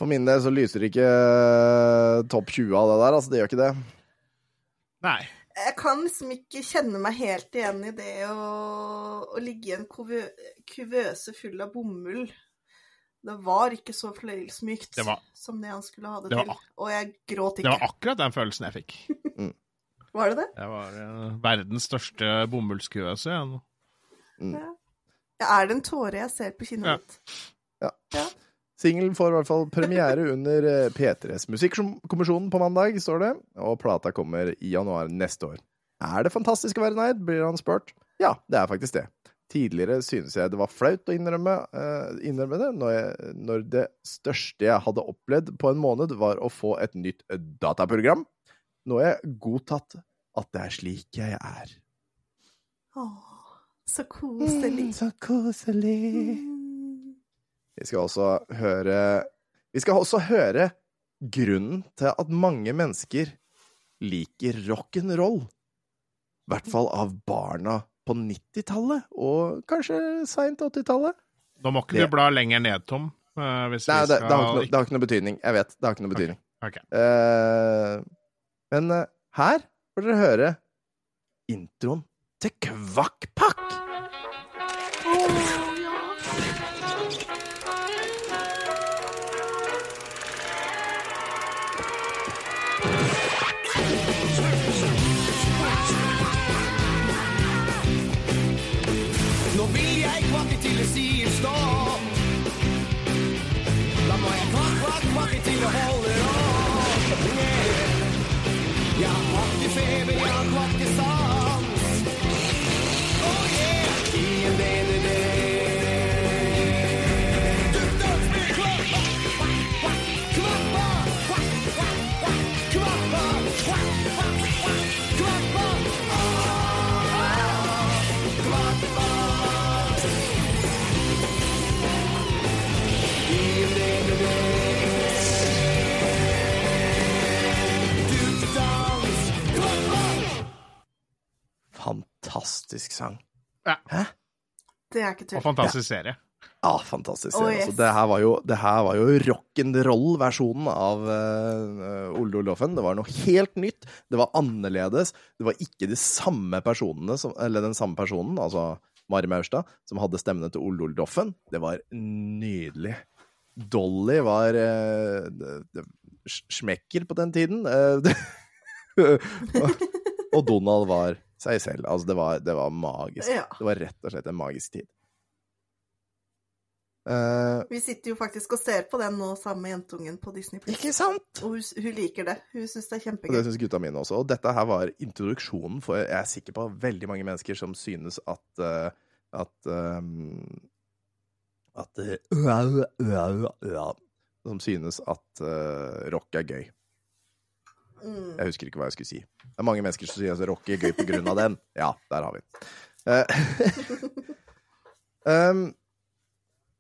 For min del så lyser ikke eh, topp 20 av det der, altså. Det gjør ikke det. Nei. Jeg kan liksom ikke kjenne meg helt igjen i det å, å ligge i en kuvøse full av bomull. Det var ikke så fløyelsmykt Det var- som det han skulle ha det, det til. Og jeg gråt ikke. Det var akkurat den følelsen jeg fikk. [laughs] Var det det? Det var uh, verdens største bomullskuvøse. Ja. Mm. Ja, er det en tåre jeg ser på kinnet Ja. mitt? Singelen får i hvert fall premiere under eh, P3s Musikkommisjonen på mandag, står det, og plata kommer i januar neste år. Er det fantastisk å være nerd, blir han spurt. Ja, det er faktisk det. Tidligere synes jeg det var flaut å innrømme, uh, innrømme det, når, jeg, når det største jeg hadde opplevd på en måned, var å få et nytt eh, dataprogram. Nå har jeg godtatt at det er slik jeg er. Åh, så koselig. så koselig. Vi skal også høre Vi skal også høre grunnen til at mange mennesker liker rock'n'roll. I hvert fall av barna på 90-tallet, og kanskje seint 80-tallet. Da må ikke Det- du bla lenger ned, Tom. eh, Nei, vi det, skal det, har noe, det har ikke noe betydning. Jeg vet, det har ikke noe betydning. Okay. Okay. Uh, men uh, her får dere høre introen til Kvakkpakk. You're 85 and you're 86 Fantastisk sang. Hæ? Det er ikke Og tull. fantastisk serie. Ja, fantastisk. Oh, serie, altså. Det her var jo, det her var jo rock'n'roll-versjonen av uh, Olde Ollofen. Det var noe helt nytt. Det var annerledes. Det var ikke de samme personene, som, eller den samme personen, altså Mari Maurstad, som hadde stemmene til Ole Ollofen. Det var nydelig. Dolly var uh, smekker på den tiden. [laughs] Uh, og Donald var seg selv. Altså, det var, det var magisk. Ja. Det var rett og slett en magisk tid. Uh, Vi sitter jo faktisk og ser på den nå sammen med jentungen på Disney+. ikke sant? Og hun, hun liker det. Hun syns det er Og det kjempegøy. syns gutta mine også. Og dette her var introduksjonen for Jeg er sikker på veldig mange mennesker som synes at uh, at um, at uh, Som synes at rock er gøy. Mm. Jeg husker ikke hva jeg skulle si. Det er mange mennesker som sier at rock er gøy på grunn av den. [laughs] Ja, der har vi den. [laughs] Um,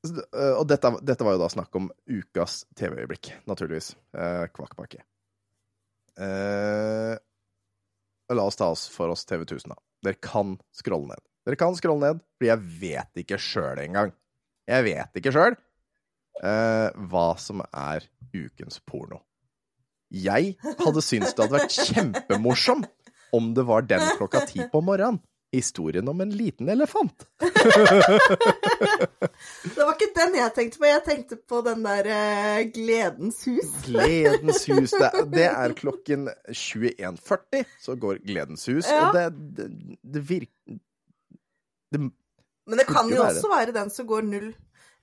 og dette, dette var jo da snakk om ukas TV-øyeblikk, naturligvis. Uh, Kvakkpakke. Uh, la oss ta oss for oss TV 1000, da. Dere kan scrolle ned. Dere kan scrolle ned, for jeg vet ikke sjøl engang. Jeg vet ikke sjøl hva som er ukens porno. Jeg hadde syntes det hadde vært kjempemorsom om det var den klokka ti på morgenen. Historien om en liten elefant. Det var ikke den jeg tenkte på. Jeg tenkte på den der uh, Gledens hus. Gledens hus. Det, det er [laughs] klokken 21.40, så går Gledens hus. Ja. Og det, det, det virker Men det kan jo også være den som går 0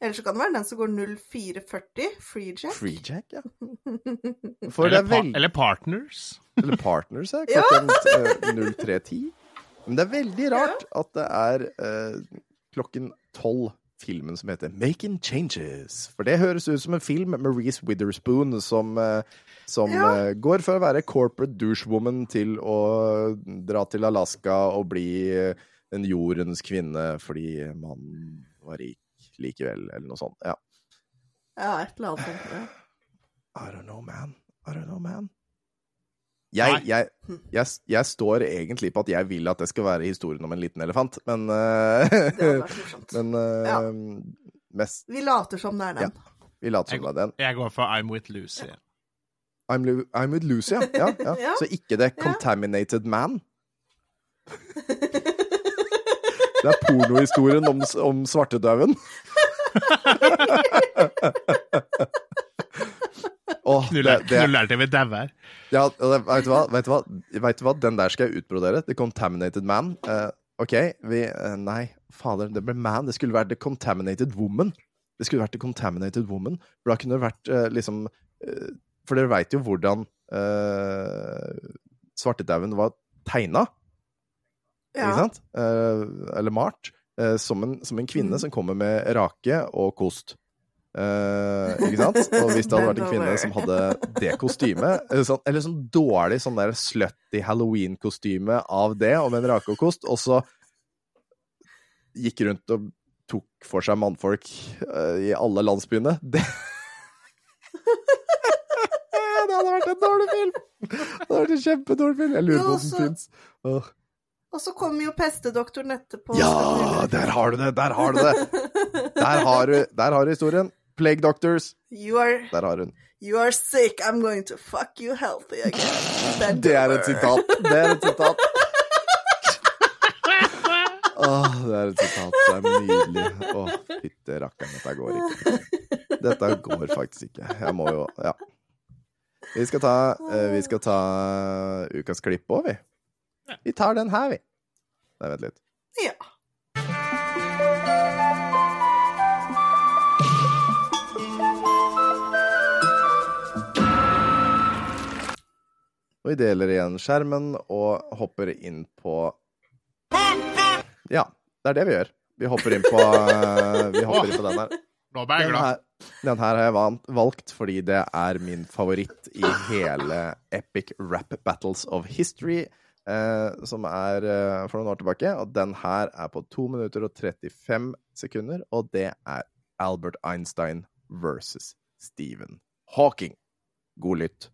Eller så kan det være den som går 0440. Freejack. Freejack, ja. [laughs] For det Eller, veld... pa eller Partners. [laughs] eller Partners, ja. Ja. Klokken ja. 03.10. Men det er veldig rart at det er eh, klokken 12 filmen som heter Making Changes. For det høres ut som en film med Reece Witherspoon som, eh, som Ja. eh, går for å være corporate douchewoman til å dra til Alaska og bli eh, en jordens kvinne fordi mannen var rik likevel, eller noe sånt. Ja. Ja, et eller annet sånt. Ja. I don't know, man. I don't know, man. Jeg, jeg, jeg, jeg står egentlig på at jeg vil at det skal være historien om en liten elefant, men uh, Det hadde vært morsomt. [laughs] Men uh, Ja. mest Vi later som det er den. Vi later som det er den. Jeg går for I'm with Lucy. I'm, I'm with Lucy, ja. ja, ja. [laughs] Ja. Så ikke det Contaminated Man. [laughs] Det er pornohistorien om, om svartedauden. Åh, det, Knuller det, vi dauer. Ja, vet, du hva? vet du hva? Du hva, den der skal jeg utbrodere. The Contaminated Man. Uh, OK, vi uh, Nei, fader, det ble man. Det skulle vært The Contaminated Woman. Det skulle vært The Contaminated Woman. For da kunne det vært uh, liksom For dere veit jo hvordan uh, svartedauden var tegna, ikke sant? Eh, eller malt. eh, som, en, som en kvinne Mm. som kommer med rake og kost. Eh, ikke sant? Og hvis det hadde vært en kvinne som hadde det kostymet, eller sånn, eller sånn dårlig sånn der slutty halloween-kostyme av det, og med en rake og kost, og så gikk rundt og tok for seg mannfolk eh, i alle landsbyene Det [laughs] Det hadde vært en dårlig film! Det hadde vært en kjempedårlig film. Jeg lurer på om den fins. Åh. Og så kommer jo pestedoktoren etterpå. Ja, der har du det! Der har du det! Der har du, der har du historien. Plague Doctors. You are, Der har hun. you are sick, I'm going to fuck you healthy again. Det er et sitat. Det er et sitat. Åh, det er et sitat. Det er nydelig. Å, fytte rakkeren, dette går ikke. Dette går faktisk ikke. Jeg må jo Ja. Vi skal ta, eh, vi skal ta ukas klipp òg, vi. Vi tar den her, vi. Nei, vent litt. Ja. Og vi deler igjen skjermen og hopper inn på Ja, det er det vi gjør. Vi hopper inn på, eh, vi hopper inn på den her. Nå ble jeg glad. den her har jeg valgt fordi det er min favoritt i hele Epic Rap Battles of History, eh, som er eh, for noen år tilbake. Og den her er på 2 minutter og 35 sekunder, og det er Albert Einstein versus Stephen Hawking. God lytt.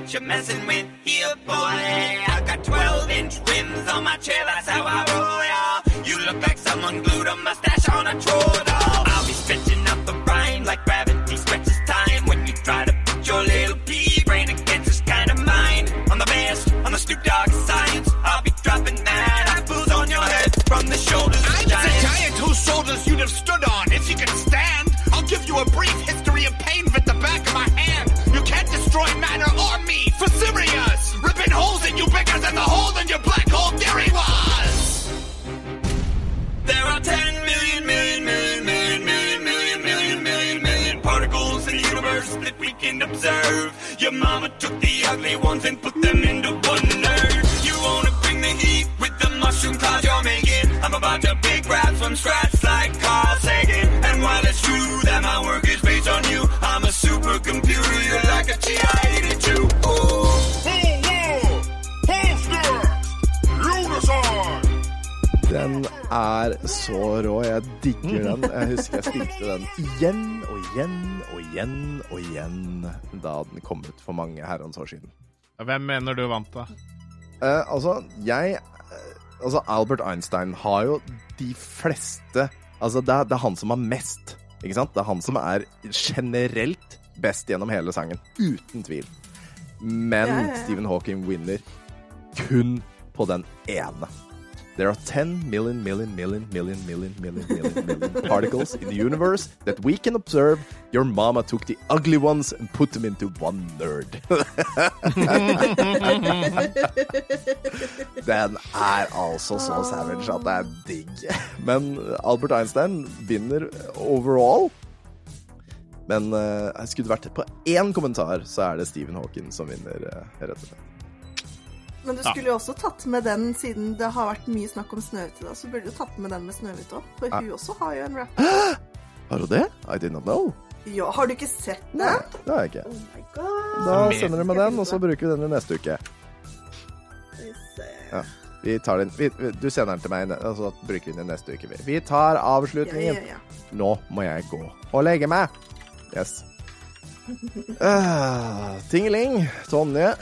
What you're messing with here, boy. I got 12 inch rims on my chair, that's how I roll, y'all. You look like someone glued a mustache on a troll doll. I'll be stretching out the rhyme like gravity stretches time when you try to put your little pea brain against this kind of mind. On the best, on the Snoop Dogg science, I'll be dropping that apples on your head from the shoulders I'm the giant whose shoulders you'd have stood on if you could stand. I'll give you a brief history Your mama took the ugly ones and put them into Jeg husker jeg spilte den igjen og igjen og igjen og igjen da den kom ut for mange herrens år siden. Hvem mener du vant, da? Eh, altså, jeg eh, Altså, Albert Einstein har jo de fleste Altså, det er, det er han som har mest, ikke sant? Det er han som er generelt best gjennom hele sangen. Uten tvil. Men Ja, ja, ja. Stephen Hawking vinner kun på den ene. There are 10 million, million, million, million, million, million, million, million particles in the universe that we can observe. Your mama took the ugly ones and put them into one nerd. [laughs] Den er altså så savage at det er digg. Men Albert Einstein vinner overall. Men uh, skulle det vært på én kommentar, så er det Stephen Hawking som vinner, uh, rett og slett. Men du skulle jo også tatt med den, siden det har vært mye snakk om Snøhvit i dag, så burde du tatt med den med Snøhvit òg. For hun også har jo en rap. Har du det? I did not know. Ja, har du ikke sett den? Nei, det har jeg ikke. Oh my god. Da sender du med den, og så bruker vi den i neste uke. Ja. Vi tar den vi, Du sender den til meg, og så bruker vi den neste uke. vi. Vi tar avslutningen. ja, ja. Nå må jeg gå og legge meg. Yes. Uh, Tingeling, Tonje.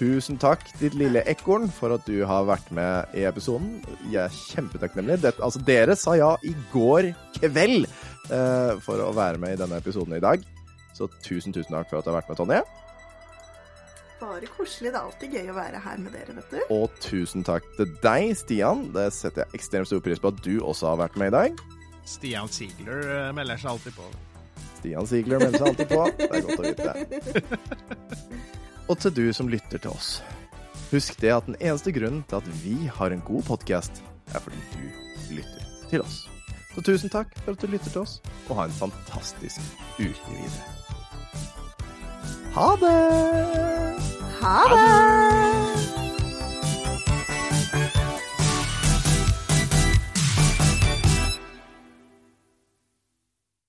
Tusen takk, ditt lille ekorn, for at du har vært med i episoden. Jeg er kjempetakknemlig. Det, altså, dere sa ja i går kveld uh, for å være med i denne episoden i dag. Så tusen, tusen takk for at du har vært med, Tonje. Bare koselig. Det er alltid gøy å være her med dere, vet du. Og tusen takk til deg, Stian. Det setter jeg ekstremt stor pris på at du også har vært med i dag. Stian Ziegler eh, melder seg alltid på. Stian Ziegler melder seg alltid på. Det er godt å vite. [laughs] Og til du som lytter til oss. Husk det at den eneste grunnen til at vi har en god podkast, er fordi du lytter til oss. Så tusen takk for at du lytter til oss, og ha en fantastisk uke videre. Ha det! Ha det!